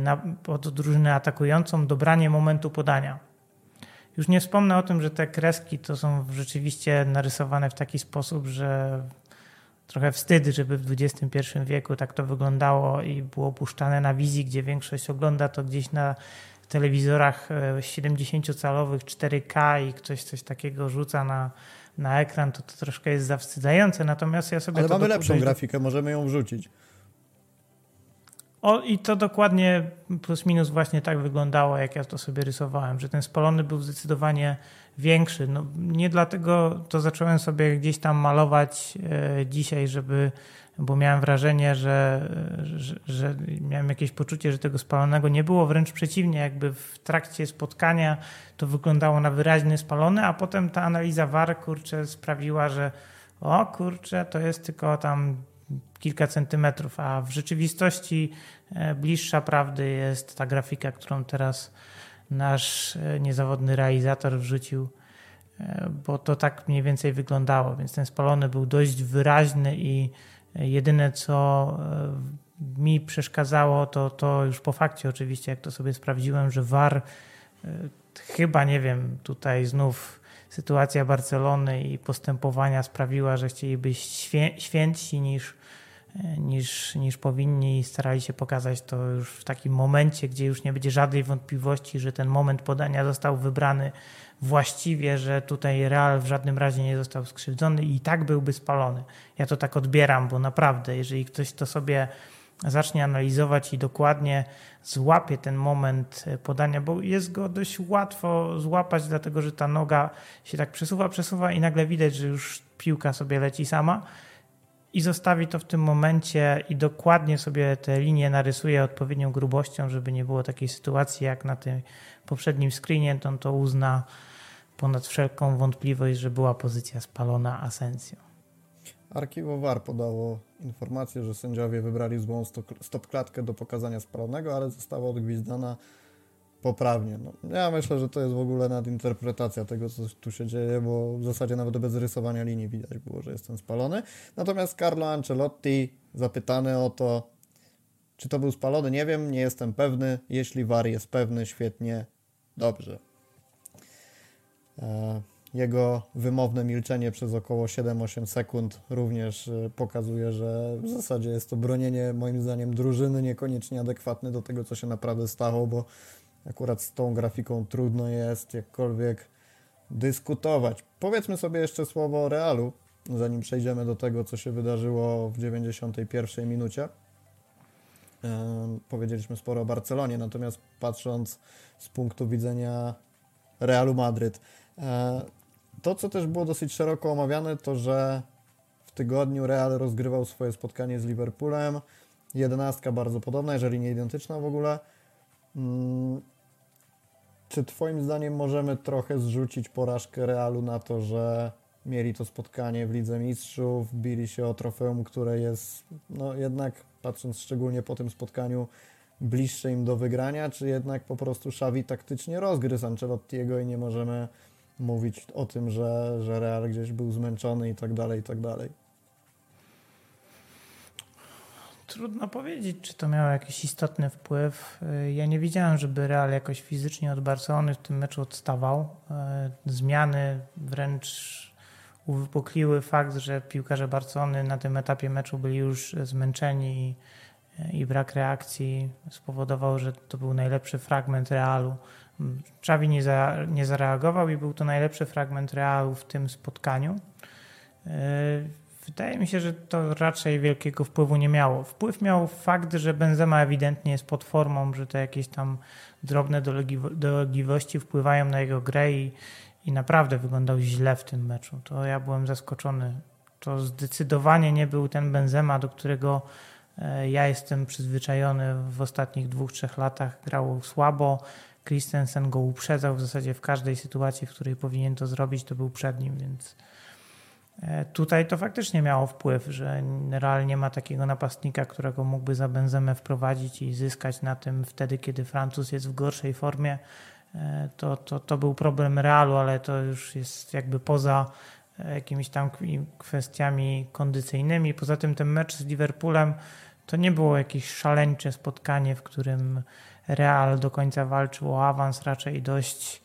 Speaker 2: na, pod drużynę atakującą dobranie momentu podania. Już nie wspomnę o tym, że te kreski to są rzeczywiście narysowane w taki sposób, że trochę wstyd, żeby w XXI wieku tak to wyglądało i było puszczane na wizji, gdzie większość ogląda to gdzieś na telewizorach 70-calowych e, 4K i ktoś coś takiego rzuca na, na ekran, to, to troszkę jest zawstydzające. Natomiast ja sobie.
Speaker 1: Ale mamy lepszą grafikę, możemy ją wrzucić.
Speaker 2: O, I to dokładnie plus minus właśnie tak wyglądało, jak ja to sobie rysowałem, że ten spalony był zdecydowanie większy. No, nie dlatego to zacząłem sobie gdzieś tam malować e, dzisiaj, żeby, bo miałem wrażenie, że, że, że, miałem jakieś poczucie, że tego spalonego nie było. Wręcz przeciwnie, jakby w trakcie spotkania to wyglądało na wyraźny spalony, a potem ta analiza VAR kurczę sprawiła, że o kurczę, to jest tylko tam kilka centymetrów, a w rzeczywistości e, bliższa prawdy jest ta grafika, którą teraz nasz e, niezawodny realizator wrzucił, e, bo to tak mniej więcej wyglądało, więc ten spalony był dość wyraźny i jedyne co mi przeszkadzało, to, to już po fakcie oczywiście, jak to sobie sprawdziłem, że VAR chyba, nie wiem, tutaj znów sytuacja Barcelony i postępowania sprawiła, że chcieli być świę świętsi niż, niż, niż powinni i starali się pokazać to już w takim momencie, gdzie już nie będzie żadnej wątpliwości, że ten moment podania został wybrany właściwie, że tutaj Real w żadnym razie nie został skrzywdzony i tak byłby spalony. Ja to tak odbieram, bo naprawdę, jeżeli ktoś to sobie zacznie analizować i dokładnie złapie ten moment podania, bo jest go dość łatwo złapać, dlatego że ta noga się tak przesuwa, przesuwa i nagle widać, że już piłka sobie leci sama i zostawi to w tym momencie i dokładnie sobie te linie narysuje odpowiednią grubością, żeby nie było takiej sytuacji jak na tym poprzednim screenie, to on to uzna ponad wszelką wątpliwość, że była pozycja spalona Asensio.
Speaker 1: Archiwo VAR podało informację, że sędziowie wybrali złą stop-klatkę do pokazania spalonego, ale została odgwizdana poprawnie. No, ja myślę, że to jest w ogóle nadinterpretacja tego, co tu się dzieje, bo w zasadzie nawet bez rysowania linii widać było, że jestem spalony. Natomiast Carlo Ancelotti zapytany o to, czy to był spalony, nie wiem, nie jestem pewny. Jeśli VAR jest pewny, świetnie, dobrze. E jego wymowne milczenie przez około 7-8 sekund również e, pokazuje, że w zasadzie jest to bronienie, moim zdaniem, drużyny niekoniecznie adekwatne do tego, co się naprawdę stało, bo akurat z tą grafiką trudno jest jakkolwiek dyskutować. Powiedzmy sobie jeszcze słowo o Realu, zanim przejdziemy do tego, co się wydarzyło w 91 minucie. Powiedzieliśmy sporo o Barcelonie, natomiast patrząc z punktu widzenia Realu Madryt, e, to, co też było dosyć szeroko omawiane, to że w tygodniu Real rozgrywał swoje spotkanie z Liverpoolem. Jedenastka bardzo podobna, jeżeli nie identyczna w ogóle. Hmm. Czy Twoim zdaniem możemy trochę zrzucić porażkę Realu na to, że mieli to spotkanie w Lidze Mistrzów, bili się o trofeum, które jest, no jednak patrząc szczególnie po tym spotkaniu, bliższe im do wygrania, czy jednak po prostu Xavi taktycznie rozgryzł Ancelottiego i nie możemy mówić o tym, że, że Real gdzieś był zmęczony i tak dalej, i tak dalej.
Speaker 2: Trudno powiedzieć, czy to miało jakiś istotny wpływ. Ja nie widziałem, żeby Real jakoś fizycznie od Barcelony w tym meczu odstawał. Zmiany wręcz uwypukliły fakt, że piłkarze Barcelony na tym etapie meczu byli już zmęczeni i, i brak reakcji spowodował, że to był najlepszy fragment Realu. Czawi nie, za, nie zareagował i był to najlepszy fragment Realu w tym spotkaniu. Wydaje mi się, że to raczej wielkiego wpływu nie miało. Wpływ miał fakt, że Benzema ewidentnie jest pod formą, że te jakieś tam drobne dolegliwości wpływają na jego grę i, i naprawdę wyglądał źle w tym meczu. To ja byłem zaskoczony. To zdecydowanie nie był ten Benzema, do którego e, ja jestem przyzwyczajony w ostatnich dwóch, trzech latach. Grał słabo. Christensen go uprzedzał w zasadzie w każdej sytuacji, w której powinien to zrobić, to był przed nim, więc E, tutaj to faktycznie miało wpływ, że realnie ma takiego napastnika, którego mógłby za Benzemę wprowadzić i zyskać na tym wtedy, kiedy Francuz jest w gorszej formie. E, to, to, to był problem Realu, ale to już jest jakby poza e, jakimiś tam kwestiami kondycyjnymi. Poza tym ten mecz z Liverpoolem to nie było jakieś szaleńcze spotkanie, w którym Real do końca walczył o awans, raczej dość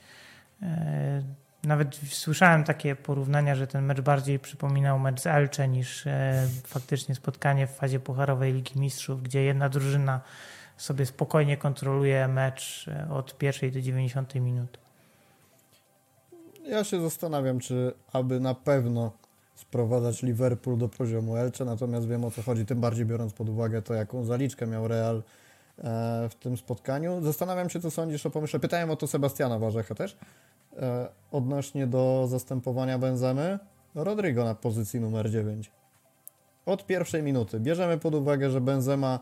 Speaker 2: nawet słyszałem takie porównania, że ten mecz bardziej przypominał mecz z Elcze niż e, faktycznie spotkanie w fazie Pucharowej Ligi Mistrzów, gdzie jedna drużyna sobie spokojnie kontroluje mecz e, od pierwszej do 90 minuty.
Speaker 1: Ja się zastanawiam, czy aby na pewno sprowadzać Liverpool do poziomu Elcze, natomiast wiem o co chodzi, tym bardziej biorąc pod uwagę to, jaką zaliczkę miał Real e, w tym spotkaniu. Zastanawiam się, co sądzisz o pomyśle. Pytałem o to Sebastiana Warzecha też. E, odnośnie do zastępowania Benzemy, Rodrigo na pozycji numer 9. Od pierwszej minuty. Bierzemy pod uwagę, że Benzema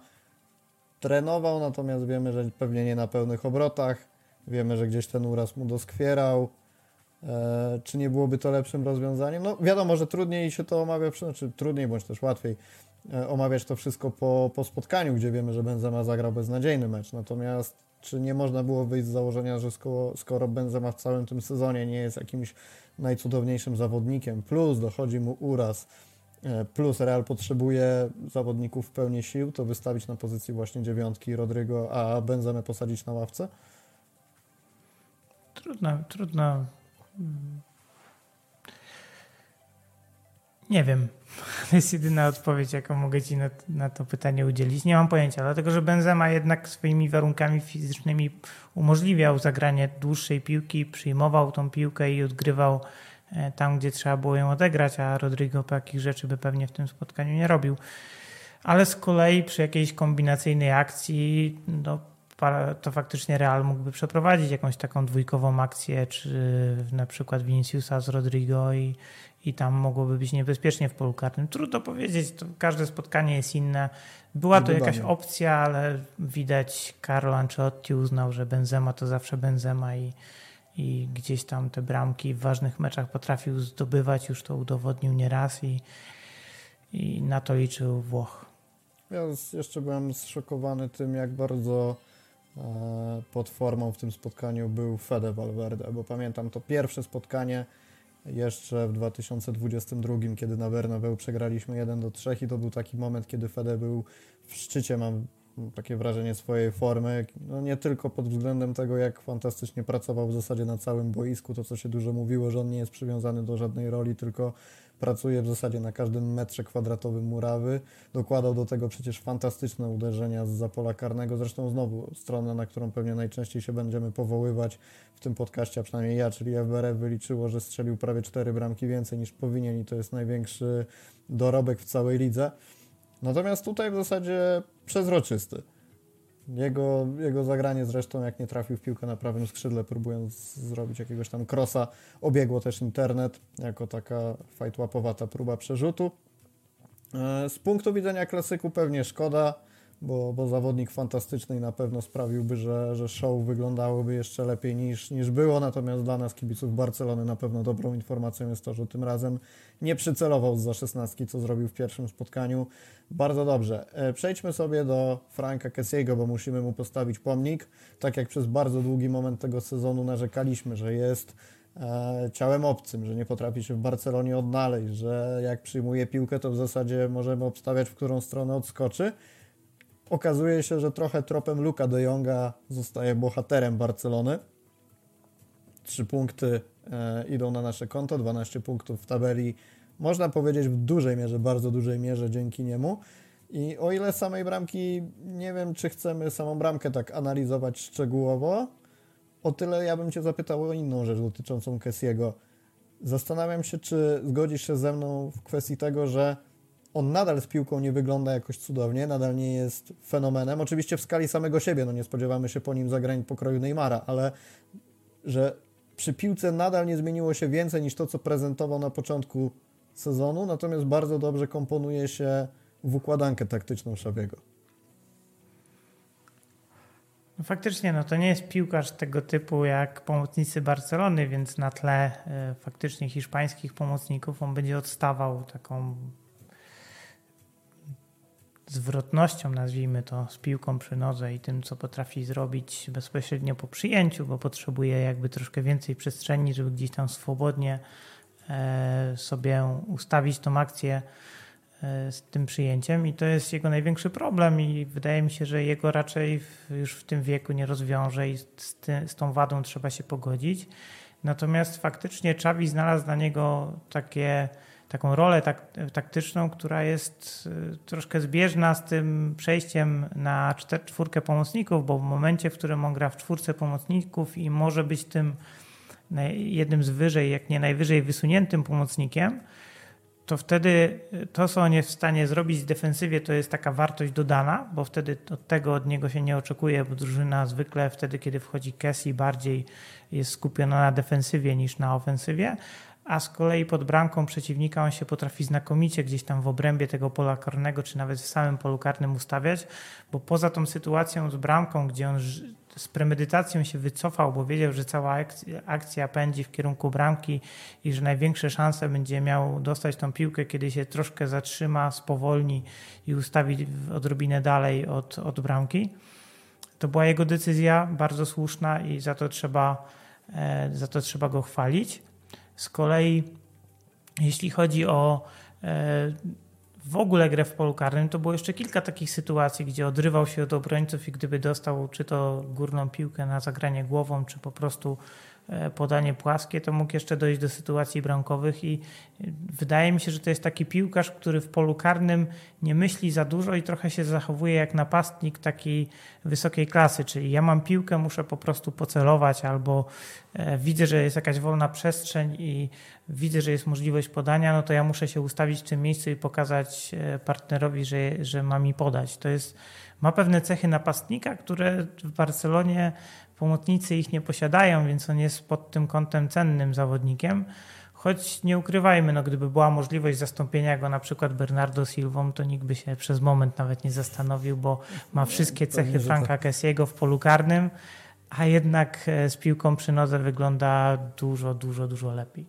Speaker 1: trenował, natomiast wiemy, że pewnie nie na pełnych obrotach. Wiemy, że gdzieś ten uraz mu doskwierał. E, czy nie byłoby to lepszym rozwiązaniem? No wiadomo, że trudniej się to omawia, znaczy trudniej bądź też łatwiej e, omawiać to wszystko po, po spotkaniu, gdzie wiemy, że Benzema zagrał beznadziejny mecz. Natomiast czy nie można było wyjść z założenia, że skoro, skoro Benzema w całym tym sezonie nie jest jakimś najcudowniejszym zawodnikiem, plus dochodzi mu uraz, e, plus Real potrzebuje zawodników w pełni sił, to wystawić na pozycji właśnie dziewiątki Rodrygo, a Benzemę posadzić na ławce?
Speaker 2: Trudno, trudno. Nie wiem. To jest jedyna odpowiedź, jaką mogę Ci na, na, to pytanie udzielić. Nie mam pojęcia, dlatego że Benzema jednak swoimi warunkami fizycznymi umożliwiał zagranie dłuższej piłki, przyjmował tą piłkę i odgrywał e, tam, gdzie trzeba było ją odegrać, a Rodrigo takich rzeczy by pewnie w tym spotkaniu nie robił. Ale z kolei przy jakiejś kombinacyjnej akcji no, to faktycznie Real mógłby przeprowadzić jakąś taką dwójkową akcję, czy na przykład Viniciusa z Rodrigo i, i tam mogłoby być niebezpiecznie w polu karnym. Trudno powiedzieć, to każde spotkanie jest inne. Była to jakaś opcja, ale widać Carlo Ancelotti uznał, że Benzema to zawsze Benzema i, i gdzieś tam te bramki w ważnych meczach potrafił zdobywać, już to udowodnił nieraz i, i na to liczył Włoch.
Speaker 1: Ja jeszcze byłem zszokowany tym, jak bardzo pod formą w tym spotkaniu był Fede Valverde, bo pamiętam to pierwsze spotkanie jeszcze w 2022, kiedy na Bernabeu przegraliśmy 1 do 3 i to był taki moment, kiedy Fede był w szczycie, mam takie wrażenie swojej formy, no nie tylko pod względem tego, jak fantastycznie pracował w zasadzie na całym boisku, to co się dużo mówiło, że on nie jest przywiązany do żadnej roli, tylko pracuje w zasadzie na każdym metrze kwadratowym murawy. Dokładał do tego przecież fantastyczne uderzenia z zapola karnego. Zresztą znowu strona, na którą pewnie najczęściej się będziemy powoływać w tym podcaście, a przynajmniej ja, czyli FBRF wyliczyło, że strzelił prawie cztery bramki więcej niż powinien i to jest największy dorobek w całej lidze. Natomiast tutaj w zasadzie przezroczysty. Jego, jego zagranie zresztą, jak nie trafił w piłkę na prawym skrzydle, próbując zrobić jakiegoś tam krosa, obiegło też internet, jako taka fajtłapowata próba przerzutu. E, z punktu widzenia klasyku pewnie szkoda, bo, bo zawodnik fantastyczny i na pewno sprawiłby, że, że show wyglądałoby jeszcze lepiej niż, niż było. Natomiast dla nas, kibiców Barcelony, na pewno dobrą informacją jest to, że tym razem nie przycelował za szesnastki, co zrobił w pierwszym spotkaniu. Bardzo dobrze. E, przejdźmy sobie do Franka Kessiego, bo musimy mu postawić pomnik. Tak jak przez bardzo długi moment tego sezonu narzekaliśmy, że jest e, ciałem obcym, że nie potrafi się w Barcelonie odnaleźć, że jak przyjmuje piłkę, to w zasadzie możemy obstawiać, w którą stronę odskoczy okazuje się, że trochę tropem Luka de Jonga zostaje bohaterem Barcelony. Trzy punkty e, idą na nasze konto, 12 punktów w tabeli. Można powiedzieć w dużej mierze, bardzo dużej mierze dzięki niemu. I o ile samej bramki, nie wiem, czy chcemy samą bramkę tak analizować szczegółowo, o tyle ja bym Cię zapytał o inną rzecz dotyczącą Kessiego. Zastanawiam się, czy zgodzisz się ze mną w kwestii tego, że on nadal z piłką nie wygląda jakoś cudownie, nadal nie jest fenomenem. Oczywiście w skali samego siebie, no nie spodziewamy się po nim zagrań pokroju Neymara, ale że przy piłce nadal nie zmieniło się więcej niż to, co prezentował na początku sezonu, natomiast bardzo dobrze komponuje się w układankę taktyczną Szabiego.
Speaker 2: No faktycznie, no to nie jest piłkarz tego typu jak pomocnicy Barcelony, więc na tle y, faktycznie hiszpańskich pomocników on będzie odstawał taką zwrotnością, nazwijmy to, z piłką przy nodze i tym, co potrafi zrobić bezpośrednio po przyjęciu, bo potrzebuje jakby troszkę więcej przestrzeni, żeby gdzieś tam swobodnie e, sobie ustawić tą akcję e, z tym przyjęciem i to jest jego największy problem i wydaje mi się, że jego raczej już w tym wieku nie rozwiąże i z, ty, z tą wadą trzeba się pogodzić. Natomiast faktycznie Czawi znalazł dla niego takie taką rolę tak, taktyczną, która jest y, troszkę zbieżna z tym przejściem na czwórkę pomocników, bo w momencie, w którym on gra w czwórce pomocników i może być tym jednym z wyżej, jak nie najwyżej wysuniętym pomocnikiem, to wtedy y, to, co on jest w stanie zrobić w defensywie, to jest taka wartość dodana, bo wtedy od tego od niego się nie oczekuje, bo drużyna zwykle wtedy, kiedy wchodzi Kessie, bardziej jest skupiona na defensywie niż na ofensywie, a z kolei pod bramką przeciwnika on się potrafi znakomicie gdzieś tam w obrębie tego pola karnego, czy nawet w samym polu karnym ustawiać, bo poza tą sytuacją z bramką, gdzie on z premedytacją się wycofał, bo wiedział, że cała akcja pędzi w kierunku bramki i że największe szanse będzie miał dostać tą piłkę, kiedy się troszkę zatrzyma, spowolni i ustawi odrobinę dalej od, od bramki. To była jego decyzja bardzo słuszna i za to trzeba, e, za to trzeba go chwalić. Z kolei, jeśli chodzi o e, w ogóle grę w polu karnym, to było jeszcze kilka takich sytuacji, gdzie odrywał się od obrońców i gdyby dostał czy to górną piłkę na zagranie głową, czy po prostu podanie płaskie, to mógł jeszcze dojść do sytuacji bramkowych i wydaje mi się, że to jest taki piłkarz, który w polu karnym nie myśli za dużo i trochę się zachowuje jak napastnik takiej wysokiej klasy, czyli ja mam piłkę, muszę po prostu pocelować albo e, widzę, że jest jakaś wolna przestrzeń i widzę, że jest możliwość podania, no to ja muszę się ustawić w tym miejscu i pokazać e, partnerowi, że, że ma mi podać. To jest ma pewne cechy napastnika, które w Barcelonie pomocnicy ich nie posiadają, więc on jest pod tym kątem cennym zawodnikiem. Choć nie ukrywajmy, no gdyby była możliwość zastąpienia go na przykład Bernardo Silvą, to nikt by się przez moment nawet nie zastanowił, bo ma wszystkie cechy Franka tak. Kessiego w polu karnym, a jednak e, z piłką przy nodze wygląda dużo, dużo, dużo lepiej.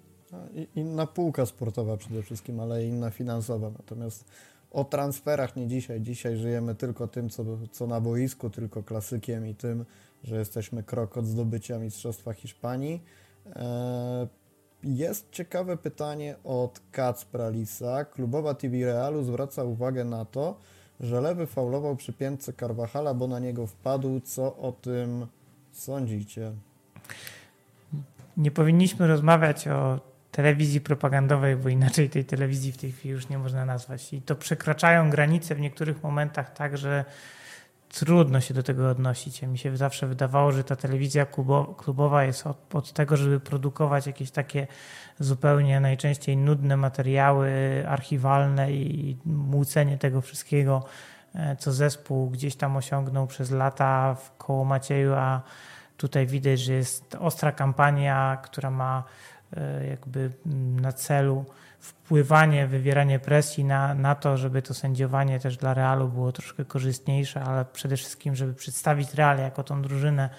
Speaker 1: Inna półka sportowa przede wszystkim, ale inna finansowa. Natomiast o transferach nie dzisiaj. Dzisiaj żyjemy tylko tym, co, co na boisku, tylko klasykiem i tym, że jesteśmy krok od zdobycia Mistrzostwa Hiszpanii. E, jest ciekawe pytanie od Kacpra Lisa. Klubowa TV Realu zwraca uwagę na to, że lewy faulował przy piętce Carvajala, bo na niego wpadł. Co o tym sądzicie?
Speaker 2: Nie powinniśmy rozmawiać o telewizji propagandowej, bo inaczej tej telewizji w tej chwili już nie można nazwać. I to przekraczają granice w niektórych momentach tak, że trudno się do tego odnosić. Mi się zawsze wydawało, że ta telewizja klubowa jest od, od, tego, żeby produkować jakieś takie zupełnie najczęściej nudne materiały archiwalne i młócenie tego wszystkiego, e, co zespół gdzieś tam osiągnął przez lata w koło Macieju, a tutaj widać, że jest ostra kampania, która ma e, jakby na celu wpływanie, wywieranie presji na, na to, żeby to sędziowanie też dla Realu było troszkę korzystniejsze, ale przede wszystkim, żeby przedstawić Real jako tą drużynę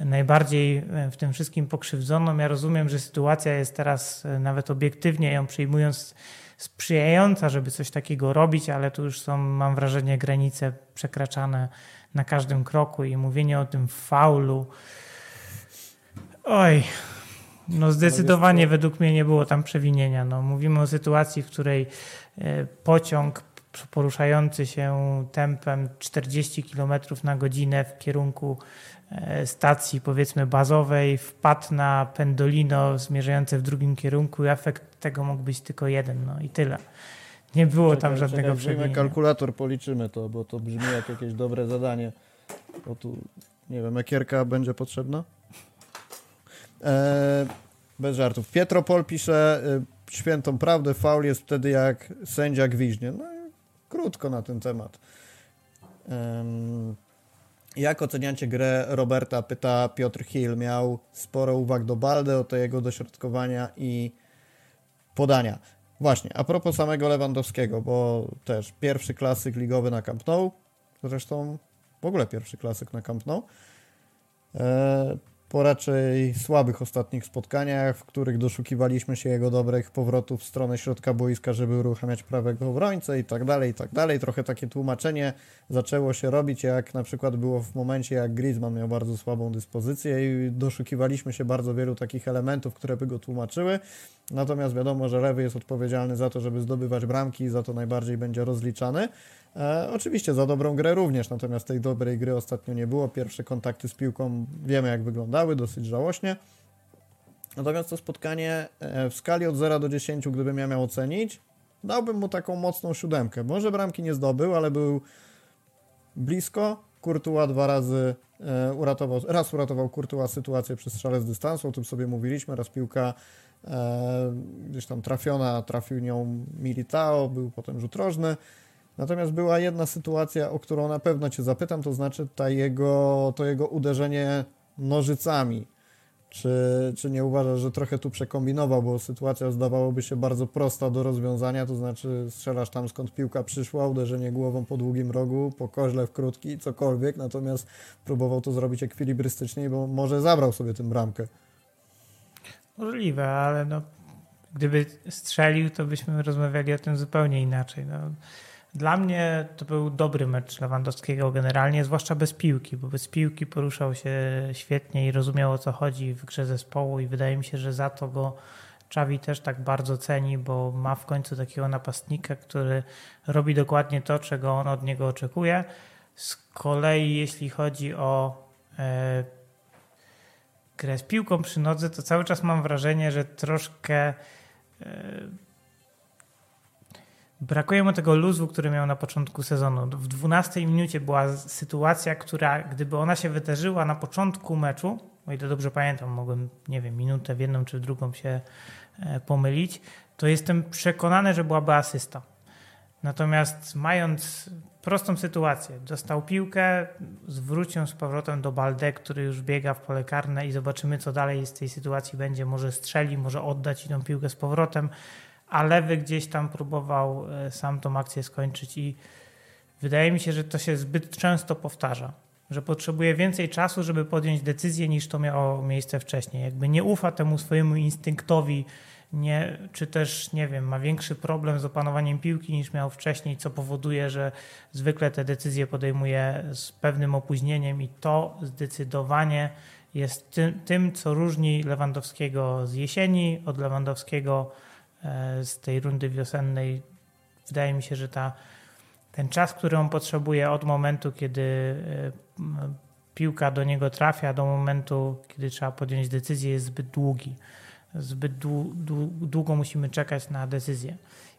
Speaker 2: najbardziej e, w tym wszystkim pokrzywdzoną. Ja rozumiem, że sytuacja jest teraz e, nawet obiektywnie ją przyjmując sprzyjająca, żeby coś takiego robić, ale tu już są, mam wrażenie, granice przekraczane na każdym kroku i mówienie o tym faulu. Oj, no zdecydowanie według mnie nie było tam przewinienia. No, mówimy o sytuacji, w której e, pociąg poruszający się tempem 40 km na godzinę w kierunku e, stacji powiedzmy bazowej wpadł na pendolino zmierzające w drugim kierunku i efekt tego mógł być tylko jeden no i tyle. Nie było
Speaker 1: czekaj,
Speaker 2: tam żadnego
Speaker 1: czekaj,
Speaker 2: przewinienia.
Speaker 1: kalkulator, policzymy to, bo to brzmi jak jakieś dobre zadanie. Bo tu, nie wiem, ekierka będzie potrzebna? Eee, bez żartów. Pietropol pisze y, świętą prawdę, faul jest wtedy jak sędzia gwiźnie. No krótko na ten temat. Em, jak oceniacie grę Roberta? Pyta Piotr Hill. Miał sporo uwag do Balde, o to jego dośrodkowania i podania. Właśnie, a propos samego Lewandowskiego, bo też pierwszy klasyk ligowy na Camp Nou, zresztą w ogóle pierwszy klasyk na Camp Nou, e, po raczej słabych ostatnich spotkaniach, w których doszukiwaliśmy się jego dobrych powrotów w stronę środka boiska, żeby uruchamiać prawego obrońcę i tak dalej, i tak dalej. Trochę takie tłumaczenie zaczęło się robić, jak na przykład było w momencie, jak Griezmann miał bardzo słabą dyspozycję i doszukiwaliśmy się bardzo wielu takich elementów, które by go tłumaczyły. Natomiast wiadomo, że lewy jest odpowiedzialny za to, żeby zdobywać bramki i za to najbardziej będzie rozliczany. E, oczywiście za dobrą grę również, natomiast tej dobrej gry ostatnio nie było. Pierwsze kontakty z piłką wiemy jak wyglądały, dosyć żałośnie. Natomiast to spotkanie e, w skali od 0 do 10, gdybym ja miał ocenić, dałbym mu taką mocną siódemkę. Może bramki nie zdobył, ale był blisko. Kurtuła dwa razy e, uratował, raz uratował Kurtuła sytuację przy strzale z dystansu, o tym sobie mówiliśmy, raz piłka e, gdzieś tam trafiona, trafił nią Militao, był potem rzut rożny. Natomiast była jedna sytuacja, o którą na pewno Cię zapytam, to znaczy ta jego, to jego uderzenie nożycami. Czy, czy nie uważasz, że trochę tu przekombinował, bo sytuacja zdawałoby się bardzo prosta do rozwiązania, to znaczy strzelasz tam skąd piłka przyszła, uderzenie głową po długim rogu, po koźle w krótki, cokolwiek, natomiast próbował to zrobić ekwilibrystycznie, bo może zabrał sobie tę bramkę.
Speaker 2: Możliwe, ale no, gdyby strzelił, to byśmy rozmawiali o tym zupełnie inaczej. No, dla mnie to był dobry mecz Lewandowskiego generalnie, zwłaszcza bez piłki, bo bez piłki poruszał się świetnie i rozumiał o co chodzi w grze zespołu i wydaje mi się, że za to go Czawi też tak bardzo ceni, bo ma w końcu takiego napastnika, który robi dokładnie to, czego on od niego oczekuje. Z kolei jeśli chodzi o e, grę z piłką przy nodze, to cały czas mam wrażenie, że troszkę e, Brakuje mu tego luzu, który miał na początku sezonu. W 12 minucie była sytuacja, która gdyby ona się wydarzyła na początku meczu, o ile dobrze pamiętam, mogłem, nie wiem, minutę w jedną czy w drugą się e, pomylić, to jestem przekonany, że byłaby asysta. Natomiast mając prostą sytuację, dostał piłkę, zwrócił z powrotem do Balde, który już biega w pole karne i zobaczymy, co dalej z tej sytuacji będzie. Może strzeli, może oddać tą piłkę z powrotem a lewy gdzieś tam próbował e, sam tą akcję skończyć i wydaje mi się, że to się zbyt często powtarza, że potrzebuje więcej czasu, żeby podjąć decyzję niż to miało miejsce wcześniej. Jakby nie ufa temu swojemu instynktowi, nie, czy też, nie wiem, ma większy problem z opanowaniem piłki niż miał wcześniej, co powoduje, że zwykle te decyzje podejmuje z pewnym opóźnieniem i to zdecydowanie jest tym, tym co różni Lewandowskiego z jesieni od Lewandowskiego z tej rundy wiosennej. Wydaje mi się, że ta, ten czas, który on potrzebuje od momentu, kiedy e, piłka do niego trafia, do momentu, kiedy trzeba podjąć decyzję, jest zbyt długi. Zbyt długo musimy czekać na decyzję.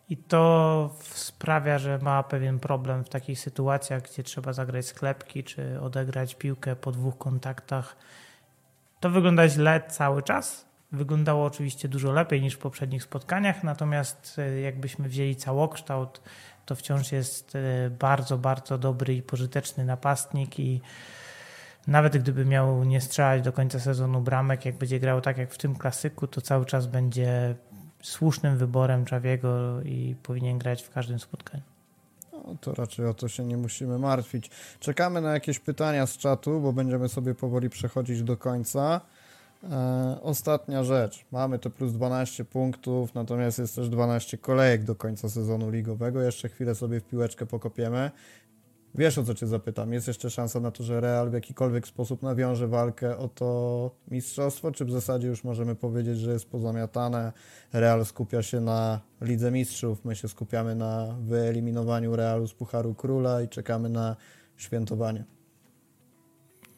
Speaker 2: I to sprawia, że ma pewien problem w takich sytuacjach, gdzie trzeba zagrać sklepki czy odegrać piłkę po dwóch kontaktach. To wygląda źle cały czas, Wyglądało oczywiście dużo lepiej niż w poprzednich spotkaniach, natomiast e, jakbyśmy wzięli całokształt, to wciąż jest e, bardzo, bardzo dobry i pożyteczny napastnik i nawet gdyby miał nie strzelać do końca sezonu bramek, jak będzie grał tak jak w tym klasyku, to cały czas będzie słusznym wyborem Czawiego i powinien grać w każdym spotkaniu.
Speaker 1: No, to raczej o to się nie musimy martwić. Czekamy na jakieś pytania z czatu, bo będziemy sobie powoli przechodzić do końca. E, ostatnia rzecz. Mamy to plus 12 punktów, natomiast jest też 12 kolejek do końca sezonu ligowego. Jeszcze chwilę sobie w piłeczkę pokopiemy. Wiesz o co Cię zapytam? Jest jeszcze szansa na to, że Real w jakikolwiek sposób nawiąże walkę o to mistrzostwo, czy w zasadzie już możemy powiedzieć, że jest pozamiatane? Real skupia się na Lidze Mistrzów, my się skupiamy na wyeliminowaniu Realu z Pucharu Króla i czekamy na świętowanie.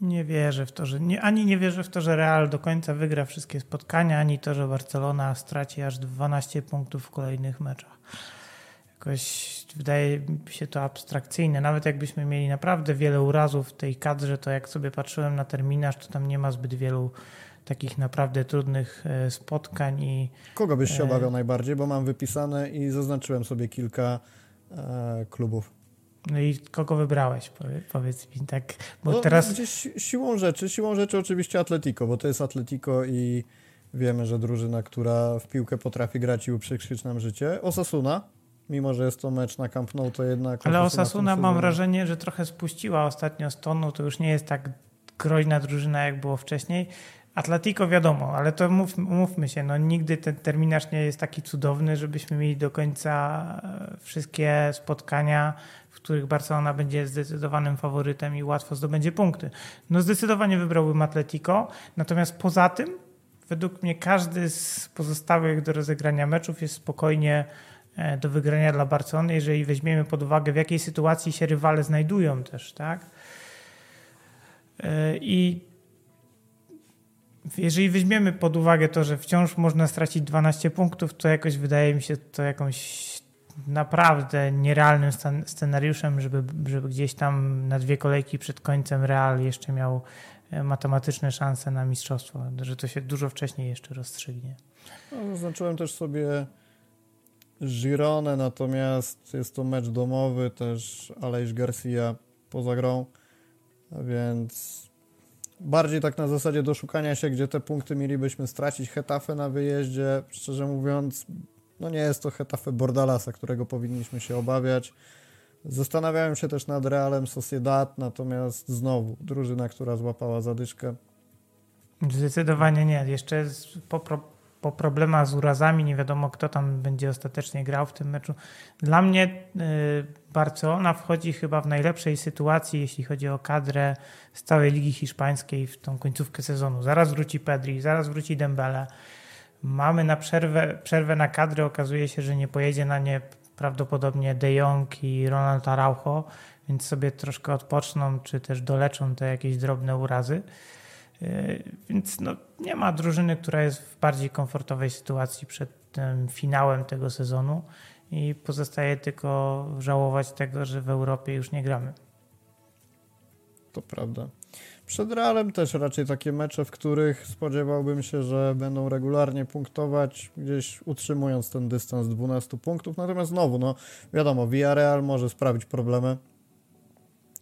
Speaker 2: Nie wierzę w to, że nie, ani nie wierzę w to, że Real do końca wygra wszystkie spotkania, ani to, że Barcelona straci aż 12 punktów w kolejnych meczach. Jakoś wydaje mi się to abstrakcyjne. Nawet jakbyśmy mieli naprawdę wiele urazów w tej kadrze, to jak sobie patrzyłem na terminarz, to tam nie ma zbyt wielu takich naprawdę trudnych e, spotkań i
Speaker 1: Kogo byś się obawiał najbardziej? Bo mam wypisane i zaznaczyłem sobie kilka e, klubów.
Speaker 2: No i kogo wybrałeś? Powie- Powiedz mi tak, bo
Speaker 1: no,
Speaker 2: teraz
Speaker 1: Gdzieś si- siłą rzeczy, siłą rzeczy oczywiście Atletico, bo to jest Atletico i wiemy, że drużyna, która w piłkę potrafi grać i uprzykrzyć nam życie. Osasuna, mimo że jest to mecz na Camp Nou, to jednak...
Speaker 2: Ale Osasuna mam wrażenie, że trochę spuściła ostatnio z tonu. To już nie jest tak groźna drużyna, jak było wcześniej. Atletico wiadomo, ale to mów, umówmy się, no nigdy ten terminarz nie jest taki cudowny, żebyśmy mieli do końca e, wszystkie spotkania, których Barcelona będzie zdecydowanym faworytem i łatwo zdobędzie punkty. No zdecydowanie wybrałbym Atletico, natomiast poza tym według mnie każdy z pozostałych do rozegrania meczów jest spokojnie e, do wygrania dla Barcelony, jeżeli weźmiemy pod uwagę, w jakiej sytuacji się rywale znajdują też, tak? E, I jeżeli weźmiemy pod uwagę to, że wciąż można stracić 12 punktów, to jakoś wydaje mi się to jakąś naprawdę nierealnym scenariuszem, żeby, żeby gdzieś tam na dwie kolejki przed końcem Real jeszcze miał e, matematyczne szanse na mistrzostwo, że to się dużo wcześniej jeszcze rozstrzygnie.
Speaker 1: No, zaznaczyłem też sobie Gironę, natomiast jest to mecz domowy, też Aleix Garcia poza grą, więc bardziej tak na zasadzie doszukania się, gdzie te punkty mielibyśmy stracić. Hetafe na wyjeździe, szczerze mówiąc, no nie jest to Hetafe Bordalasa, którego powinniśmy się obawiać. Zastanawiałem się też nad Realem Sociedad, natomiast znowu drużyna, która złapała zadyszkę.
Speaker 2: Zdecydowanie nie. Jeszcze po, pro, po problemach z urazami nie wiadomo, kto tam będzie ostatecznie grał w tym meczu. Dla mnie y, Barcelona wchodzi chyba w najlepszej sytuacji, jeśli chodzi o kadrę z całej Ligi Hiszpańskiej w tą końcówkę sezonu. Zaraz wróci Pedri, zaraz wróci Dembele. Mamy na przerwę, przerwę na kadrę. Okazuje się, że nie pojedzie na nie prawdopodobnie De Jong i Ronald Araujo, więc sobie troszkę odpoczną, czy też doleczą te jakieś drobne urazy. Yy, Więc no, nie ma drużyny, która jest w bardziej komfortowej sytuacji przed tym finałem tego sezonu i pozostaje tylko żałować tego, że w Europie już nie gramy.
Speaker 1: To prawda. Przed Realem też raczej takie mecze, w których spodziewałbym się, że będą regularnie punktować, gdzieś utrzymując ten dystans 12 punktów. Natomiast znowu, no wiadomo, Villarreal może sprawić problemy.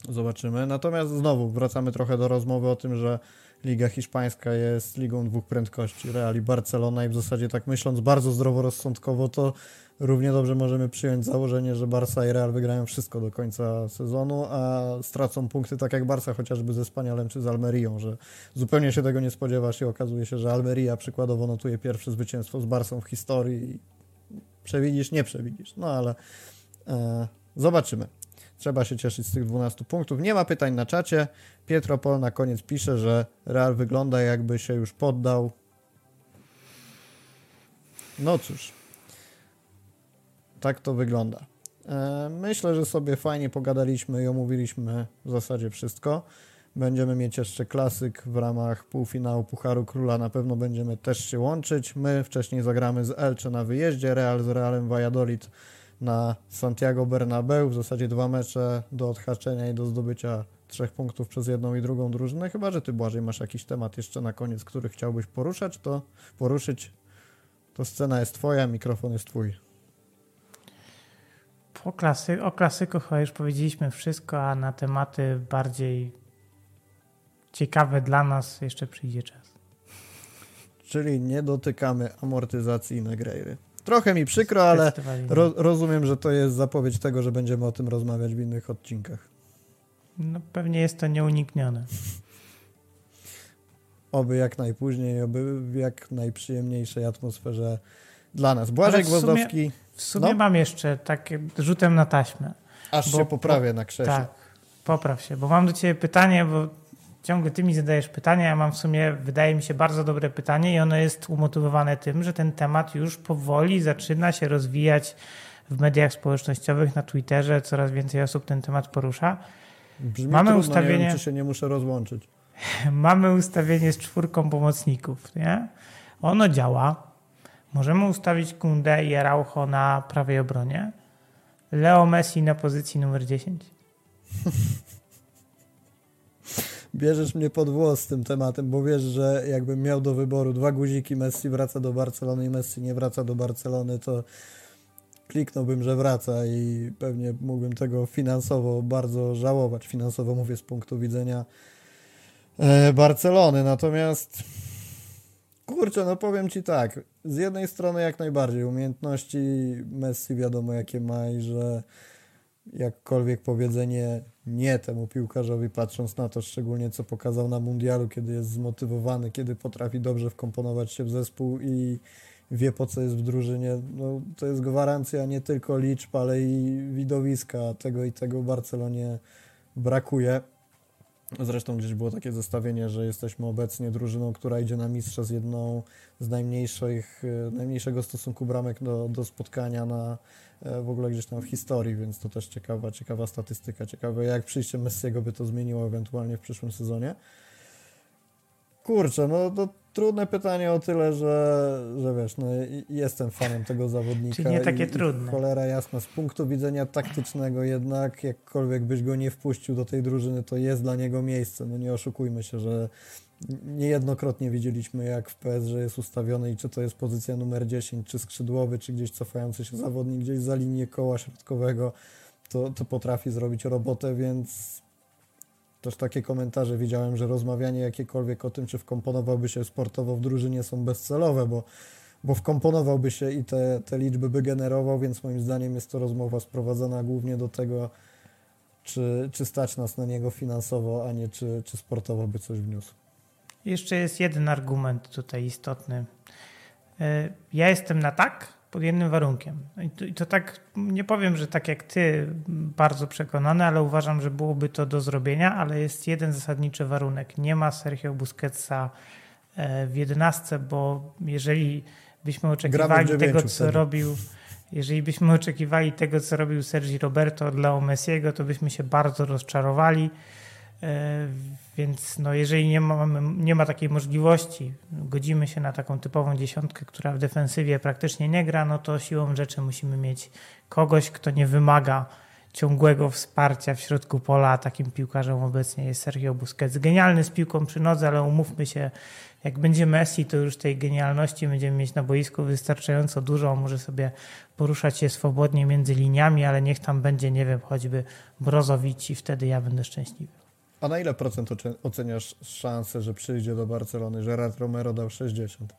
Speaker 1: Zobaczymy. Natomiast znowu wracamy trochę do rozmowy o tym, że Liga Hiszpańska jest ligą dwóch prędkości, Real i Barcelona i w zasadzie tak myśląc bardzo zdroworozsądkowo, to równie dobrze możemy przyjąć założenie, że Barca i Real wygrają wszystko do końca sezonu, a stracą punkty tak jak Barca chociażby ze Spaniolem czy z Almerią, że zupełnie się tego nie spodziewasz i okazuje się, że Almeria przykładowo notuje pierwsze zwycięstwo z Barcą w historii przewidzisz, nie przewidzisz. No ale e, zobaczymy. Trzeba się cieszyć z tych 12 punktów. Nie ma pytań na czacie. Pietro Pol na koniec pisze, że Real wygląda jakby się już poddał. No cóż, tak to wygląda. E, Myślę, że sobie fajnie pogadaliśmy i omówiliśmy w zasadzie wszystko. Będziemy mieć jeszcze klasyk w ramach półfinału Pucharu Króla. Na pewno będziemy też się łączyć. My wcześniej zagramy z Elche na wyjeździe, Real z Realem Valladolid na Santiago Bernabeu. W zasadzie dwa mecze do odhaczenia i do zdobycia trzech punktów przez jedną i drugą drużynę. Chyba, że ty Błażej masz jakiś temat jeszcze na koniec, który chciałbyś poruszać, to poruszyć. To scena jest twoja, mikrofon jest twój.
Speaker 2: Po klasy, o klasyku chyba już powiedzieliśmy wszystko, a na tematy bardziej ciekawe dla nas, jeszcze przyjdzie czas.
Speaker 1: Czyli nie dotykamy amortyzacji Negreiry. Trochę mi przykro, ale ro, rozumiem, że to jest zapowiedź tego, że będziemy o tym rozmawiać w innych odcinkach.
Speaker 2: No pewnie jest to nieuniknione.
Speaker 1: Oby jak najpóźniej, oby w jak najprzyjemniejszej atmosferze dla nas. Błażej Gwozdowski.
Speaker 2: W sumie no? mam jeszcze takie rzutem na taśmę.
Speaker 1: Aż bo, się poprawię na krześle.
Speaker 2: Tak, popraw się, bo mam do ciebie pytanie, bo ciągle ty mi zadajesz pytania, ja mam w sumie, wydaje mi się, bardzo dobre pytanie i ono jest umotywowane tym, że ten temat już powoli zaczyna się rozwijać w mediach społecznościowych, na Twitterze, coraz więcej osób ten temat porusza.
Speaker 1: Brzmi Mamy trudno, ustawienie. Nie wiem, czy się nie muszę rozłączyć.
Speaker 2: Mamy ustawienie z czwórką pomocników, nie? Ono działa. Możemy ustawić Kundę i Araujo na prawej obronie. Leo Messi na pozycji numer 10.
Speaker 1: Bierzesz mnie pod włos z tym tematem, bo wiesz, że jakbym miał do wyboru dwa guziki, Messi wraca do Barcelony i Messi nie wraca do Barcelony, to kliknąłbym, że wraca i pewnie mógłbym tego finansowo bardzo żałować. Finansowo mówię z punktu widzenia e, Barcelony. Natomiast kurczę, no powiem Ci tak, z jednej strony jak najbardziej umiejętności Messi wiadomo jakie ma i że jakkolwiek powiedzenie nie temu piłkarzowi, patrząc na to szczególnie, co pokazał na mundialu, kiedy jest zmotywowany, kiedy potrafi dobrze wkomponować się w zespół i wie po co jest w drużynie. No, to jest gwarancja nie tylko liczb, ale i widowiska. Tego i tego Barcelonie brakuje. Zresztą gdzieś było takie zestawienie, że jesteśmy obecnie drużyną, która idzie na mistrza z jedną z najmniejszych, najmniejszego stosunku bramek do, do spotkania na, E, w ogóle gdzieś tam w historii, więc to też ciekawa, ciekawa statystyka. Ciekawe, jak przyjście Messiego by to zmieniło ewentualnie w przyszłym sezonie. Kurczę, no to trudne pytanie o tyle, że, że wiesz, no jestem fanem tego zawodnika.
Speaker 2: Czyli nie takie i, trudne.
Speaker 1: I cholera jasna, z punktu widzenia taktycznego jednak, jakkolwiek byś go nie wpuścił do tej drużyny, to jest dla niego miejsce. No nie oszukujmy się, że Niejednokrotnie widzieliśmy, jak w PS, że jest ustawiony i czy to jest pozycja numer 10, czy skrzydłowy, czy gdzieś cofający się zawodnik gdzieś za linię koła środkowego, to, to potrafi zrobić robotę, więc też takie komentarze widziałem, że rozmawianie jakiekolwiek o tym, czy wkomponowałby się sportowo w drużynie są bezcelowe, bo, bo wkomponowałby się i te, te liczby by generował, więc moim zdaniem jest to rozmowa sprowadzona głównie do tego, czy, czy stać nas na niego finansowo, a nie czy, czy sportowo by coś wniósł.
Speaker 2: Jeszcze jest jeden argument tutaj istotny. E, ja jestem na tak pod jednym warunkiem. I to, I to, tak, nie powiem, że tak jak ty, bardzo przekonany, ale uważam, że byłoby to do zrobienia, ale jest jeden zasadniczy warunek. Nie ma Sergio Busquetsa e, w jedenastce, bo jeżeli byśmy oczekiwali tego, co robił jeżeli byśmy oczekiwali tego, co robił Sergi Roberto Leo Messiego, to byśmy się bardzo rozczarowali. Więc no, jeżeli nie ma, nie ma takiej możliwości, godzimy się na taką typową dziesiątkę, która w defensywie praktycznie nie gra, no to siłą rzeczy musimy mieć kogoś, kto nie wymaga ciągłego wsparcia w środku pola. Takim piłkarzem obecnie jest Sergio Busquets. Genialny z piłką przy nodze, ale umówmy się, jak będzie Messi, to już tej genialności będziemy mieć na boisku wystarczająco dużo. On może sobie poruszać się swobodnie między liniami, ale niech tam będzie, nie wiem, choćby Brozowicz i wtedy ja będę szczęśliwy.
Speaker 1: A na ile procent oceniasz szansę, że przyjdzie do Barcelony? Gerard Romero dał 60.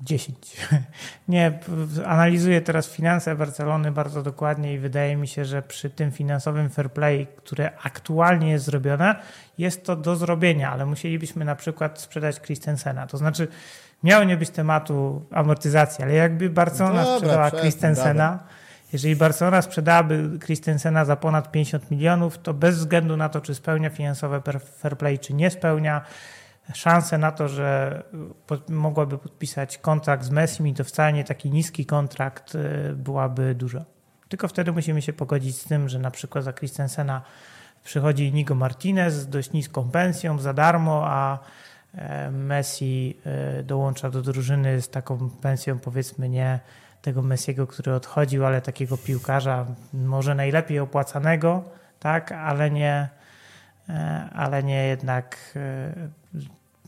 Speaker 2: 10. Nie, analizuję teraz finanse Barcelony bardzo dokładnie i wydaje mi się, że przy tym finansowym fair play, które aktualnie jest zrobione, jest to do zrobienia, ale musielibyśmy na przykład sprzedać Christensena. To znaczy, miało nie być tematu amortyzacji, ale jakby Barcelona Dobra, sprzedała Christensena, jeżeli Barcelona sprzedałaby Christensena za ponad 50 milionów, to bez względu na to, czy spełnia finansowe fair play, czy nie spełnia, szanse na to, że mogłaby podpisać kontrakt z Messi i to wcale nie taki niski kontrakt y, byłaby duża. Tylko wtedy musimy się pogodzić z tym, że na przykład za Christensena przychodzi Inigo Martinez z dość niską pensją za darmo, a e, Messi y, dołącza do drużyny z taką pensją powiedzmy nie tego Messiego, który odchodził, ale takiego piłkarza może najlepiej opłacanego, tak, ale nie, e, ale nie jednak e,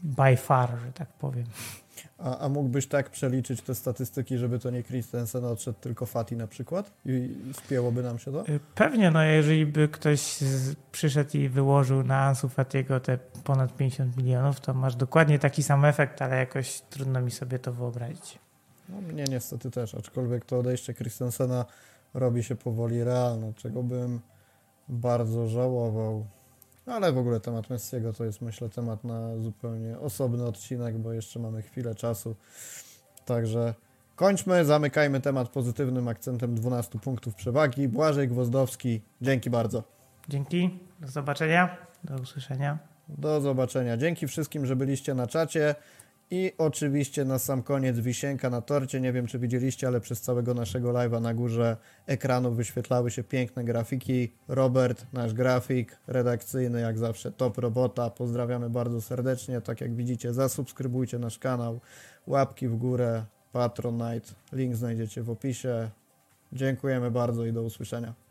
Speaker 2: by far, że tak powiem.
Speaker 1: A, a mógłbyś tak przeliczyć te statystyki, żeby to nie Christensen odszedł, tylko Fati na przykład? I spięłoby nam się to?
Speaker 2: Y, Pewnie, no jeżeli by ktoś z, przyszedł i wyłożył na Ansu Fatiego te ponad 50 milionów, to masz dokładnie taki sam efekt, ale jakoś trudno mi sobie to wyobrazić.
Speaker 1: No, mnie niestety też, aczkolwiek to odejście Christensena robi się powoli realne, czego bym bardzo żałował. Ale w ogóle temat Messiego to jest myślę temat na zupełnie osobny odcinek, bo jeszcze mamy chwilę czasu. Także kończmy, zamykajmy temat pozytywnym akcentem 12 punktów przewagi. Błażej Gwozdowski, dzięki bardzo.
Speaker 2: Dzięki, do zobaczenia, do usłyszenia.
Speaker 1: Do zobaczenia. Dzięki wszystkim, że byliście na czacie. I oczywiście na sam koniec wisienka na torcie. Nie wiem, czy widzieliście, ale przez całego naszego live'a na górze ekranu wyświetlały się piękne grafiki. Robert, nasz grafik redakcyjny, jak zawsze top robota. Pozdrawiamy bardzo serdecznie. Tak jak widzicie, zasubskrybujcie nasz kanał. Łapki w górę, Patronite. Link znajdziecie w opisie. Dziękujemy bardzo i do usłyszenia.